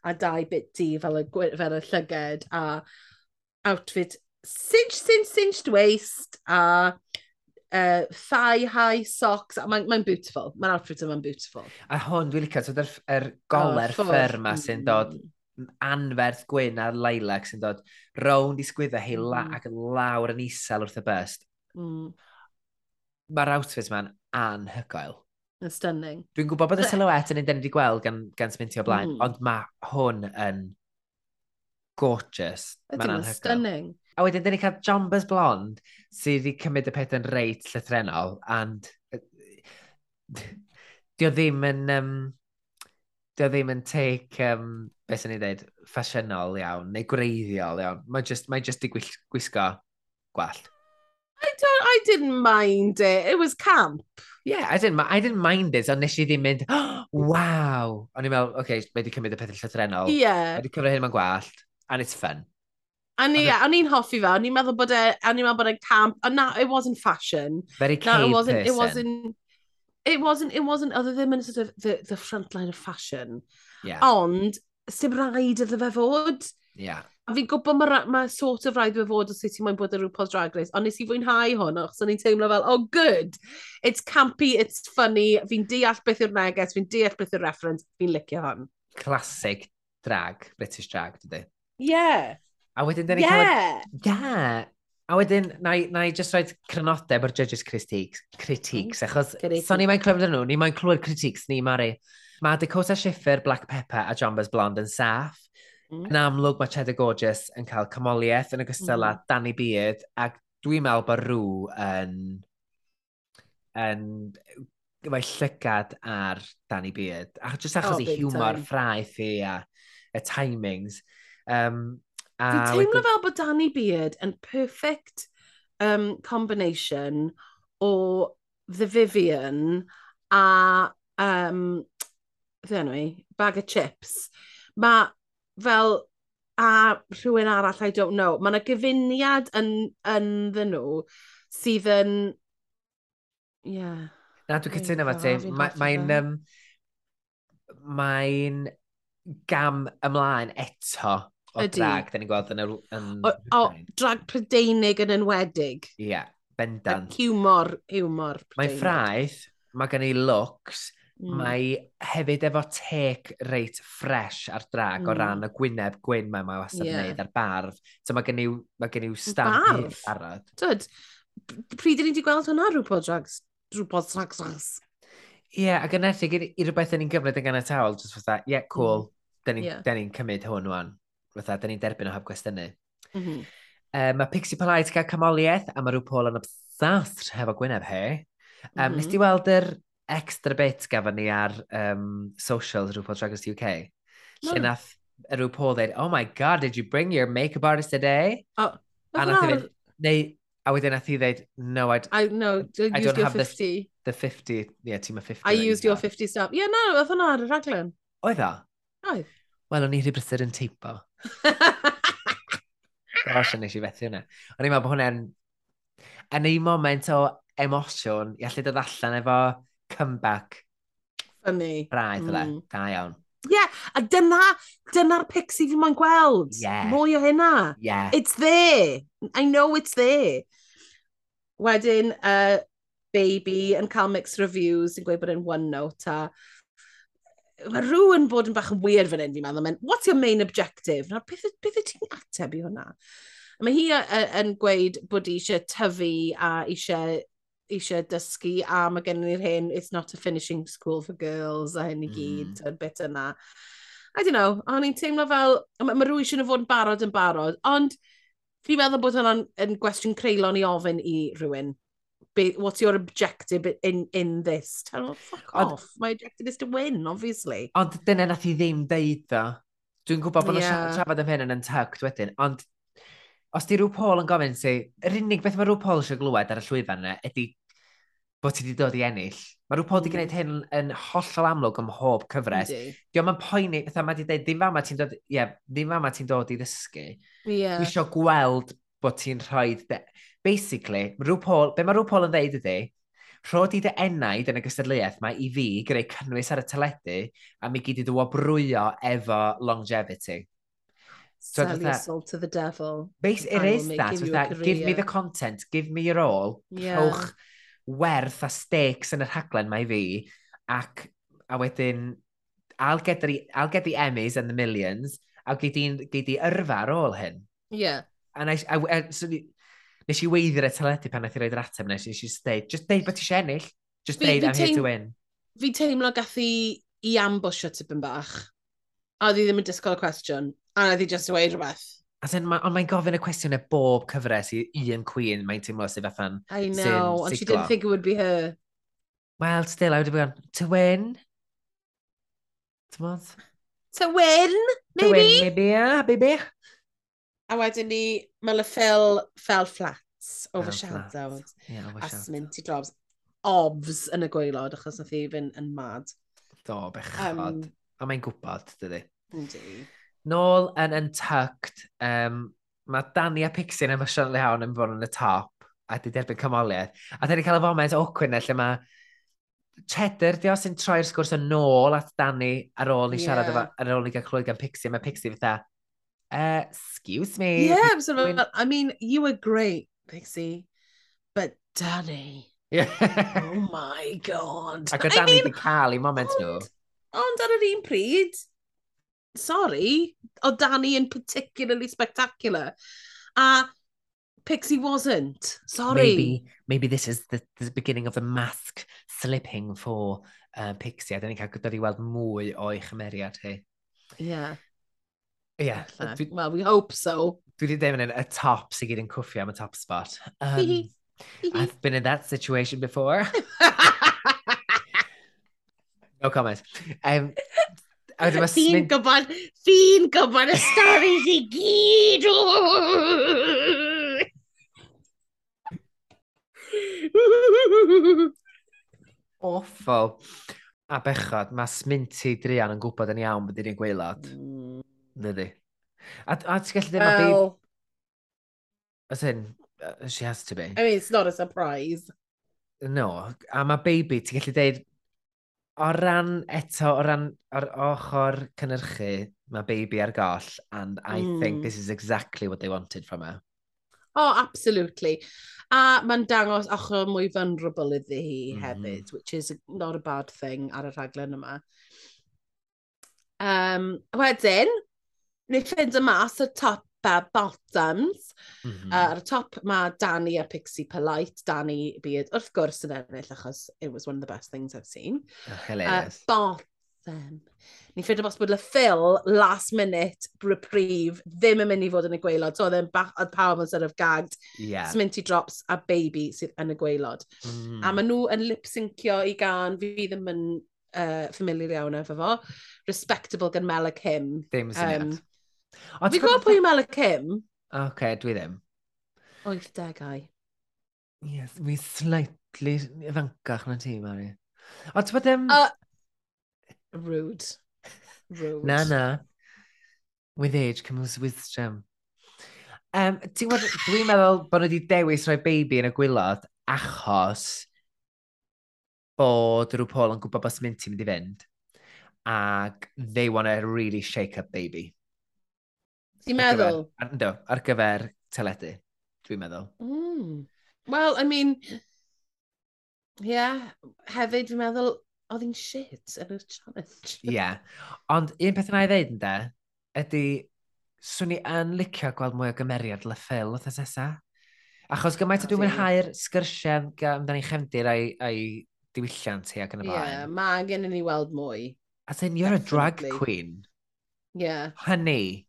a dau bit di fel y, fel y llyged, a outfit cinched, cinched, cinched waist, a uh, thigh high socks. Mae'n mae beautiful. Mae'n outfit yma'n beautiful. A hwn, dwi'n licio, so dy'r er oh, goler oh, ffer yma sy'n dod mm. anferth gwyn a lilac sy'n dod rownd i sgwydda hi la mm. ac lawr yn isel wrth y best. Mm mae'r outfit ma'n anhygoel. Yn stunning. Dwi'n gwybod bod y silhouette yn un dyn ni wedi gweld gan, gan smintio blaen, mm. ond mae hwn yn gorgeous. Ydy, mae'n stunning. A wedyn, dyn ni cael Jombas Blond sydd wedi cymryd y peth yn reit llythrenol, and dio ddim yn... Um, dio ddim yn take, um, beth sy'n ei ddweud, ffasiynol iawn, neu gwreiddiol iawn. Mae just, mae just i gwisgo gwallt don't, I didn't mind it. It was camp. Yeah, I didn't, I didn't mind it, ond nes i ddim mynd, oh, wow. O'n i'n meddwl, oce, okay, mae wedi cymryd y pethau llythrenol. Ie. Yeah. Mae wedi cyfro hyn mewn gwallt, and it's fun. A ni, a i'n hoffi fe, o'n i'n meddwl bod e, a i'n meddwl bod e'n camp, and na, it wasn't fashion. Very cave no, it wasn't, person. It wasn't, it wasn't, it wasn't, other than e sort of the, the front line of fashion. Yeah. Ond, sy'n rhaid iddo fe fod. Yeah. A fi'n gwybod mae ma sort of rhaid fe fod os sut ti'n mwyn bod yn rhywbeth drag race, ond nes i fwynhau hwn, achos o'n i'n teimlo fel, oh good, it's campy, it's funny, fi'n deall beth yw'r neges, fi'n deall beth yw'r reference, fi'n licio hwn. Classic drag, British drag, dydy. Yeah. A wedyn, dyn ni yeah. cael... Yeah. A wedyn, na i, na i just roed crynodeb o'r judges critiques, critiques mm, achos so ni mae'n clywed nhw, ni mae'n clywed critiques ni, Mari. Mae Dakota Schiffer, Black Pepper a Jambas Blonde yn saff. Mm. Yn amlwg mae Cheddar Gorgeous yn cael cymoliaeth yn ogystal â mm. Danny Beard, ac dwi'n meddwl bod rhyw yn, yn mae llygad ar Danny Beard. A jyst achos oh, i hiwmor ffraith i a y timings. Um, a Dwi'n teimlo wedi... fel bod Danny Beard yn perfect um, combination o The Vivian a um, ddenw i, bag of chips. Mae fel, a rhywun arall, I don't know. Mae yna gyfuniad yn, yn ddyn nhw sydd yn... Yeah. Na, dwi'n cytuno fo ti. Mae'n... Um, mae'n gam ymlaen eto o Ydy. drag, da ni'n gweld yn... yr... Yn... O, o, drag prydeinig yn enwedig. Ie, yeah, bendant. Ac humor, hiwmor. Mae'n ffraith, mae gen i looks, Mm. Mae hefyd efo tec reit ffres ar drag mm. o ran y gwyneb gwyn mae mae wastad yn yeah. wneud ar barf. So mae gen i, mae i'w ma stamp i'r barod. Dyd, pryd ydyn ni wedi gweld hwnna rhywbeth drags? Rhywbeth drags? Ie, yeah, ac yn ethig i rhywbeth yn ni'n gyfnod yn ganatawol, jyst fatha, ie, yeah, cool, mm. ni'n yeah. ni cymryd hwn wan. Fatha, da ni'n derbyn o hab gwestiynu. Mm -hmm. Um, mae Pixie Polite cael camoliaeth a mae rhyw Paul yn obsessed hefo Gwyneb he. Um, mm -hmm. Nes mm-hmm. ti weld yr extra bit gafon ni ar um, socials RuPaul Drag Race UK. No. Lle nath RuPaul dweud, oh my god, did you bring your makeup artist today? Oh, a nath i fynd, neu, a wedyn nath i dweud, no, I, I, no, I don't have 50. The, the 50, yeah, team of 50. I used your 50 stuff. Yeah, no, oedd hwnna ar y raglen. Oedd o? Oedd. Wel, o'n i rhywbeth brysur yn teipo. Gosh, nes i fethu hwnna. O'n i'n meddwl bod hwnna'n... Yn ei moment o emosiwn, i allu dod allan efo comeback. Funny. Braidd, mm. Da iawn. Ie, yeah, a dyna, dyna'r pixie fi mae'n gweld. Yeah. Mwy o hynna. Yeah. It's there. I know it's there. Wedyn, uh, Baby yn cael mixed reviews, yn gweud bod yn one note a mae rhywun bod yn bach yn weird fan hyn, fi'n meddwl, men, what's your main objective? Nawr, beth, beth ti'n ateb i hwnna? Mae hi yn gweud bod hi eisiau tyfu a eisiau eisiau dysgu a mae gen i'r hyn, it's not a finishing school for girls a hyn i gyd, mm. bit yna. I don't know, o'n i'n teimlo fel, mae ma rhywun siŵr fod yn barod yn barod, ond fi'n meddwl bod hwnna'n yn gwestiwn creulon i ofyn i rhywun. Be, what's your objective in, in this? Tell them, fuck ond, off. My objective is to win, obviously. Ond dyna nath i ddim deud, ddo. Dwi'n gwybod bod yeah. nhw'n siarad am hyn yn untucked wedyn, ond os di rhyw Paul yn gofyn ti, yr unig beth mae rhyw Paul eisiau glywed ar y llwyfan yna ydy bod ti wedi dod i ennill. Mae rhyw Paul wedi mm. gwneud hyn yn hollol amlwg ym mhob cyfres. Di o'n ma'n poeni, fatha mae wedi dweud, ddim fama ti'n dod, yeah, ddim fama ti'n dod i ddysgu. Yeah. Dwi eisiau gweld bod ti'n rhoi... De... Basically, rhyw Paul, be mae rhyw Paul yn dweud ydy, rhod i dy enaid yn y gystadleuaeth mae i fi greu cynnwys ar y teledu a mi gyd i ddwa brwyo efo longevity. So Sell your soul to the devil. Base, it is that. Give, that give me the content, give me your all. Yeah. Rhowch werth a stakes yn y rhaglen mae fi. Ac, a wedyn, I'll get, the, I'll get the Emmys and the millions. A gyd i yrfa ar ôl hyn. Yeah. And I, I, I so, nes i weiddi'r y teledu pan nath i roi'r ateb nes, nes i just just deud bod ti eisiau ennill. Just fi, deud, I'm here to win. Fi teimlo gath i i ambush o tipyn bach. A oedd i ddim yn disgwyl y cwestiwn a nath i just dweud rhywbeth. As in, ma, ond mae'n gofyn y cwestiwn e bob cyfres i un Queen, mae'n teimlo sydd fathan... I know, and she didn't think it would be her. Well, still, I would have gone, to win? T'mod? To win, maybe? To win, maybe, yeah, baby. A wedyn ni, mae le Phil fell flats over fell shadow. Yeah, over a sminty drops. Obs yn y gweilod, achos nath i fynd yn mad. Do, bechod. Um, a mae'n gwybod, dydy. Yndi. Nôl yn Untucked, um, mae Dani a Pixie yn emosiynol iawn yn fod yn y top a di derbyn cymoliaeth. A dyn ni cael y foment awkward na lle mae Cheddar di o sy'n troi'r sgwrs yn nôl at Dani ar ôl i siarad yeah. efo, ar ôl i gael clywed gan Pixie. Mae Pixie fatha, uh, excuse me. Yeah, so, when... I mean, you were great, Pixie, but Danny. Yeah. oh my god. Ac o Danny I mean, di cael i moment ond, nhw. Ond ar yr un pryd, sorry, o Danny yn particularly spectacular. A Pixie wasn't. Sorry. Maybe, maybe this is the, the beginning of the mask slipping for uh, Pixie. A dyn ni'n cael gyda ni weld mwy o'i chymeriad hi. Yeah. Yeah. Dwi, well, we hope so. Dwi wedi deud yn y top sy'n gyd yn cwffio am y top spot. Um, I've been in that situation before. no comment. Um, A wedyn mae... Fi'n gwybod, fi'n gwybod y storys i gyd! Awful. A bechod, mae Sminty Drian yn gwybod yn iawn bod i'n gweilad. Mm. Niddi. A, a ti'n gallu dweud well, mae baby... As in, uh, she has to be. I mean, it's not a surprise. No, a mae baby, ti'n gallu dweud, o ran eto, o ran o'r ochr cynnyrchu, mae baby ar goll, and I mm. think hmm. this is exactly what they wanted from her. Oh, absolutely. A mae'n dangos ochr mwy vulnerable iddi hi mm. hefyd, which is not a bad thing ar y rhaglen yma. Um, wedyn, ni ffynd y mas y top Peppa Bottoms. Mm -hmm. uh, ar y top mae Danny a Pixie Polite. Danny byd wrth gwrs yn ennill achos it was one of the best things I've seen. Oh, hilarious. Uh, Bottom. Ni'n ffeidio bos bod le Phil last minute reprieve ddim yn mynd i fod yn y gweilod. So oedd pawb yn sort of gagged. Yeah. Sminty drops a baby sydd yn y gweilod. Mm. Mm-hmm. A maen nhw yn lip-syncio i gan fi ddim yn uh, familiar iawn efo fo. Respectable gan Mel a Kim. Ddim syniad. Um, Fi'n gwybod pwy yw Mel a Kim? Oce, dwi ddim. 80au. Yes, mi slightly ifancach na ti, Mari. Ond ti'n bod ddim... Uh, rude. Rude. Na, na. With age comes wisdom. Um, ti'n gwybod, dwi'n meddwl bod nhw wedi dewis rhoi baby yn y gwylod achos bod rhyw Paul yn gwybod bod sy'n mynd i fynd. Ac they want to really shake up baby. Ti'n meddwl? Ar Ynddo, ar gyfer teledu, dwi'n meddwl. Mm. Well, I mean, yeah, hefyd dwi'n meddwl, oedd hi'n shit yn y challenge. Ie, yeah. ond un peth yna i ddeud ynda, ydy, swn i yn licio gweld mwy o gymeriad le ffil oedd esa. Achos gymaint o dwi'n mwynhau'r sgyrsiau amdano'i chefndir a'i, ai diwylliant hi ac yn y blaen. Yeah, mae gen i ni weld mwy. As in, you're Definitely. a drag queen. Yeah. Honey.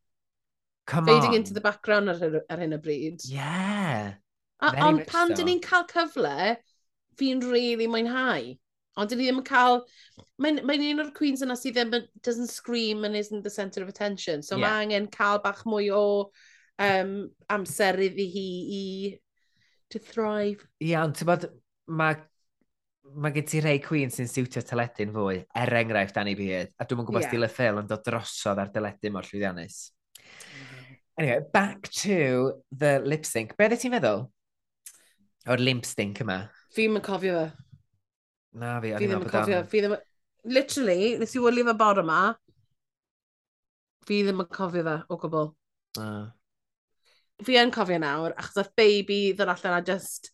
Come fading on. into the background ar, hyn, ar hyn o bryd. Yeah. Ond pan so. dyn ni'n cael cyfle, fi'n really mwynhau. Ond dyn ni ddim yn cael... Mae'n mae un o'r queens yna sydd ddim doesn't scream and isn't the centre of attention. So yeah. mae angen cael bach mwy o um, amser iddi hi i to thrive. Ie, yeah, ond ti'n bod, mae ma gen ti rei Queen sy'n siwtio teledu'n fwy, er enghraifft Annie Beard, a dwi'n yn gwybod yeah. Stila Phil yn dod drosodd ar deledu mor llwyddiannus. Anyway, back to the lip sync. Be ddeth ti'n meddwl? O'r limp sync yma? Fi'n yn cofio fe. Na fi, fi ddim yn cofio. Fi ddim... Literally, nes i wylio fe bore yma, fi ddim yn cofio fe o gwbl. Uh. Fi yn cofio nawr, achos oedd baby ddod allan a just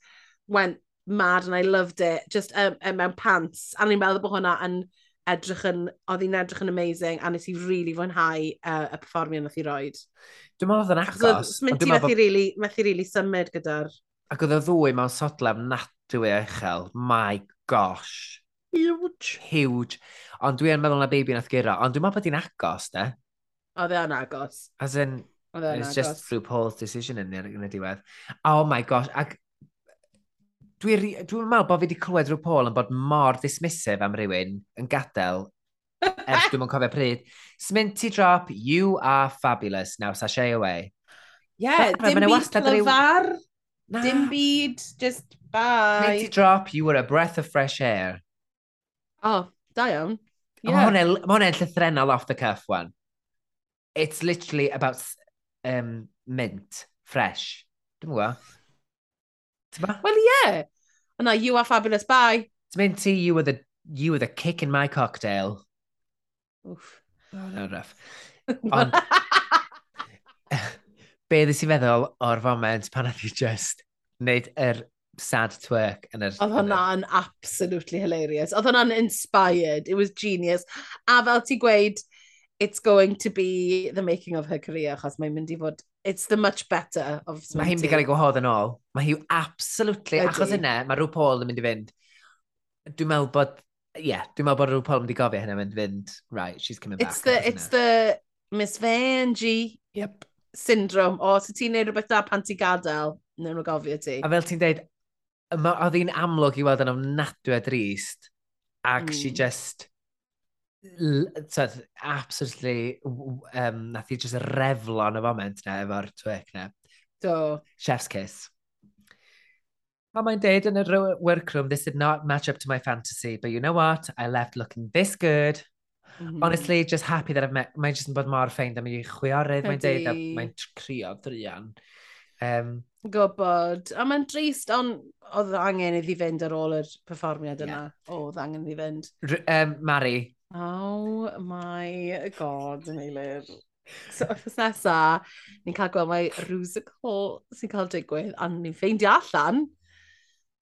went mad and I loved it, just um, um, mewn pants. A ni'n meddwl bod hwnna yn edrych yn, oedd hi'n edrych yn amazing, a nes i really fwynhau uh, y performion nath i roed. Dwi'n meddwl oedd yn agos. Mynd mynd ti methu really, methu really symud gyda'r... Ac oedd y ddwy mewn sodlem nadwy uchel. My gosh. Huge. Huge. Ond dwi'n meddwl na baby nath gyro. Ond dwi'n meddwl bod hi'n agos, ne? Oedd e yn agos. As in, It's just through Paul's decision in the, yn y diwedd. Oh my gosh, ac Dwi'n dwi, meddwl bod fi wedi clywed rhyw Paul yn bod mor dismissive am rywun yn gadael ers dwi'n mwyn cofio pryd. Sminty drop, you are fabulous. Now, sashay away. Ie, yeah, dim byd lyfar, na. dim byd, just bye. Sminty drop, you were a breath of fresh air. Oh, da iawn. Yeah. Mae hwnna'n llythrenol off the cuff, one. It's literally about um, mint, fresh. Dwi'n gwybod. Wel Well, Yeah. No, you are fabulous, bye. It's meant to you were the, you were the kick in my cocktail. Oof. Oh, no, rough. Ond, be ddys i feddwl o'r foment pan oedd i just wneud yr sad twerk yn yr... Oedd hwnna'n absolutely hilarious. Oedd hwnna'n inspired. It was genius. A fel ti gweud, it's going to be the making of her career, achos mae'n mynd i fod it's the much better of Mae hi'n mynd i gael ei gwahodd yn ôl. Mae hi absolutely, Ydy. achos yna, mae rhyw Paul yn mynd i fynd. Dwi'n meddwl bod, ie, yeah, dwi'n meddwl bod rhyw Paul yn mynd i gofio hynny mynd i fynd, right, she's coming it's back. The, it's the Miss Vangie yep. syndrome. O, so ti'n neud rhywbeth da pan ti gadael, neu nhw gofio ti. A fel ti'n deud, oedd hi'n amlwg i weld yn ofnadwy a drist, ac mm. she just, tyd, absolutely, um, nath i just reflo yn y moment na efo'r twic na. Do. Chef's kiss. A mae'n deud yn yr workroom, this did not match up to my fantasy, but you know what? I left looking this good. Mm -hmm. Honestly, just happy that I've met... Mae'n just yn bod mor ffeind am i chwiorydd. Mae'n deud a mae'n crio drian. Um, Gwbod. A mae'n drist, ond oedd angen iddi fynd ar ôl yr perfformiad yna. Yeah. Oedd angen iddi fynd. R um, Mari, Oh my god, yn eilir. So, wrth nesa, ni'n cael gweld mae rwsical sy'n cael digwydd, a ni'n ffeindio allan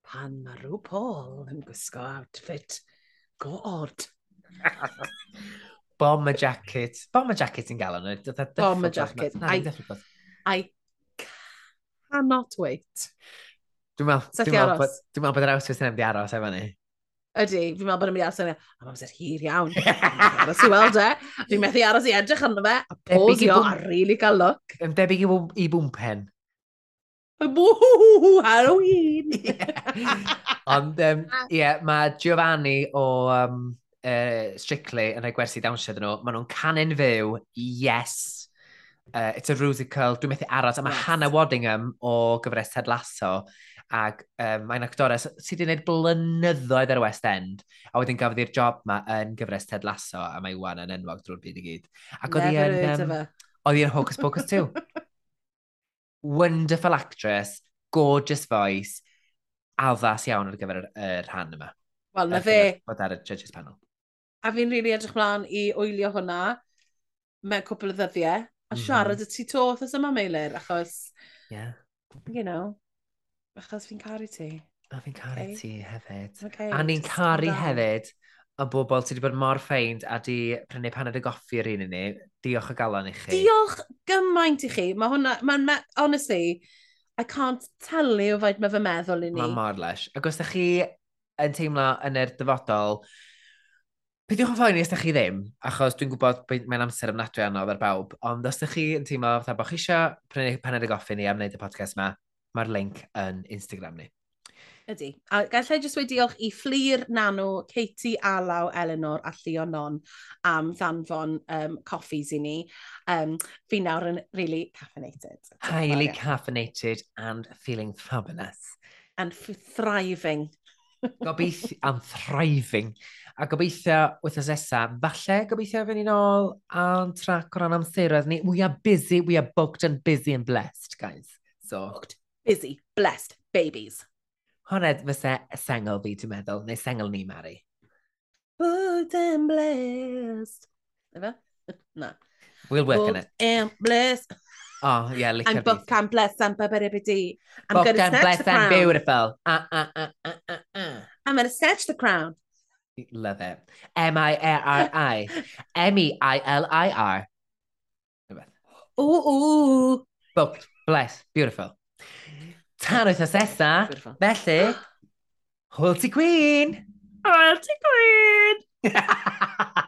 pan mae rhyw Paul yn gwisgo outfit go odd. Bomber jacket. Bomber jacket yn gael nhw. Bomber jacket. Na, I, I cannot wait. Dwi'n meddwl bod yr outfit yn emdi aros efo ni. Ydy, fi'n meddwl bod yn mynd i aros yna, am amser hir iawn. aros i weld e. Fi'n methu aros i edrych arno fe, a posio, a really cael look. Yn debyg i bwmpen. Bwhwhw, Halloween! Ond, ie, um, yeah, mae Giovanni o um, uh, Strictly yn ei gwersi dawnsio dyn nhw, maen nhw'n canu'n fyw, yes, uh, it's a rusical, dwi'n methu aros, a mae yes. Hannah Waddingham o gyfres Ted Lasso ac um, mae'n actores sydd wedi gwneud blynyddoedd ar West End, a wedyn gafodd i'r job ma yn gyfres Ted Lasso, a mae Iwan yn enwog drwy'r byd i gyd. Ac oedd i'n... Oedd i'n Hocus Pocus 2. Wonderful actress, gorgeous voice, addas iawn ar gyfer y, y rhan yma. Wel, na fe. Bod ar y judges panel. A fi'n rili really edrych mlaen i wylio hwnna mewn cwpl o ddyddiau, a mhm. siarad mm -hmm. y tu to os yma, Meilir, achos, yeah. you know, Achos fi'n caru ti. A fi'n caru okay. ti hefyd. Okay, a ni'n caru hefyd y bobl sydd wedi bod mor ffeind a di prynu paned y goffi yr un i ni. Diolch o galon i chi. Diolch gymaint i chi. Mae hwnna, mae'n, honestly, I can't tell you faint mae fy meddwl i ni. Mae mor leis. Ac os ydych chi yn teimlo yn yr dyfodol, Peidiwch yn poeni os ydych chi ddim, achos dwi'n gwybod mae'n amser ymnadwy anodd ar bawb, ond os ydych chi yn teimlo fatha bod chi eisiau prynu paned y goffi ni am wneud y podcast yma, mae'r link yn Instagram ni. Ydy. A gallai jyst wedi diolch i Fflir Nano, Katie Alaw, Eleanor a Llio Non am ddanfon um, coffees i ni. Um, fi nawr yn really caffeinated. Highly caffeinated and feeling fabulous. And thriving. gobeithio am thriving. A gobeithio wythnos nesaf, falle gobeithio fe un ôl a'n trac o ran amseroedd ni. We are busy, we are booked and busy and blessed, guys. So, booked busy, blessed, babies. hwnna fysa sengl fi, dwi'n meddwl, neu sengl ni, Mari. Booked and blessed. Efe? Na. We'll work on it. And blessed. Oh, yeah, licio I'm booked and blessed and babidi. I'm gonna and snatch blessed the and crown. beautiful. Uh, uh, uh, uh, uh, uh. I'm gonna snatch the crown. Love it. M-I-R-I. M-E-I-L-I-R. Ooh, ooh. Booked, blessed, beautiful. Tan wythnos nesa, felly, Hwyl ti Gwyn! Hwyl ti Gwyn!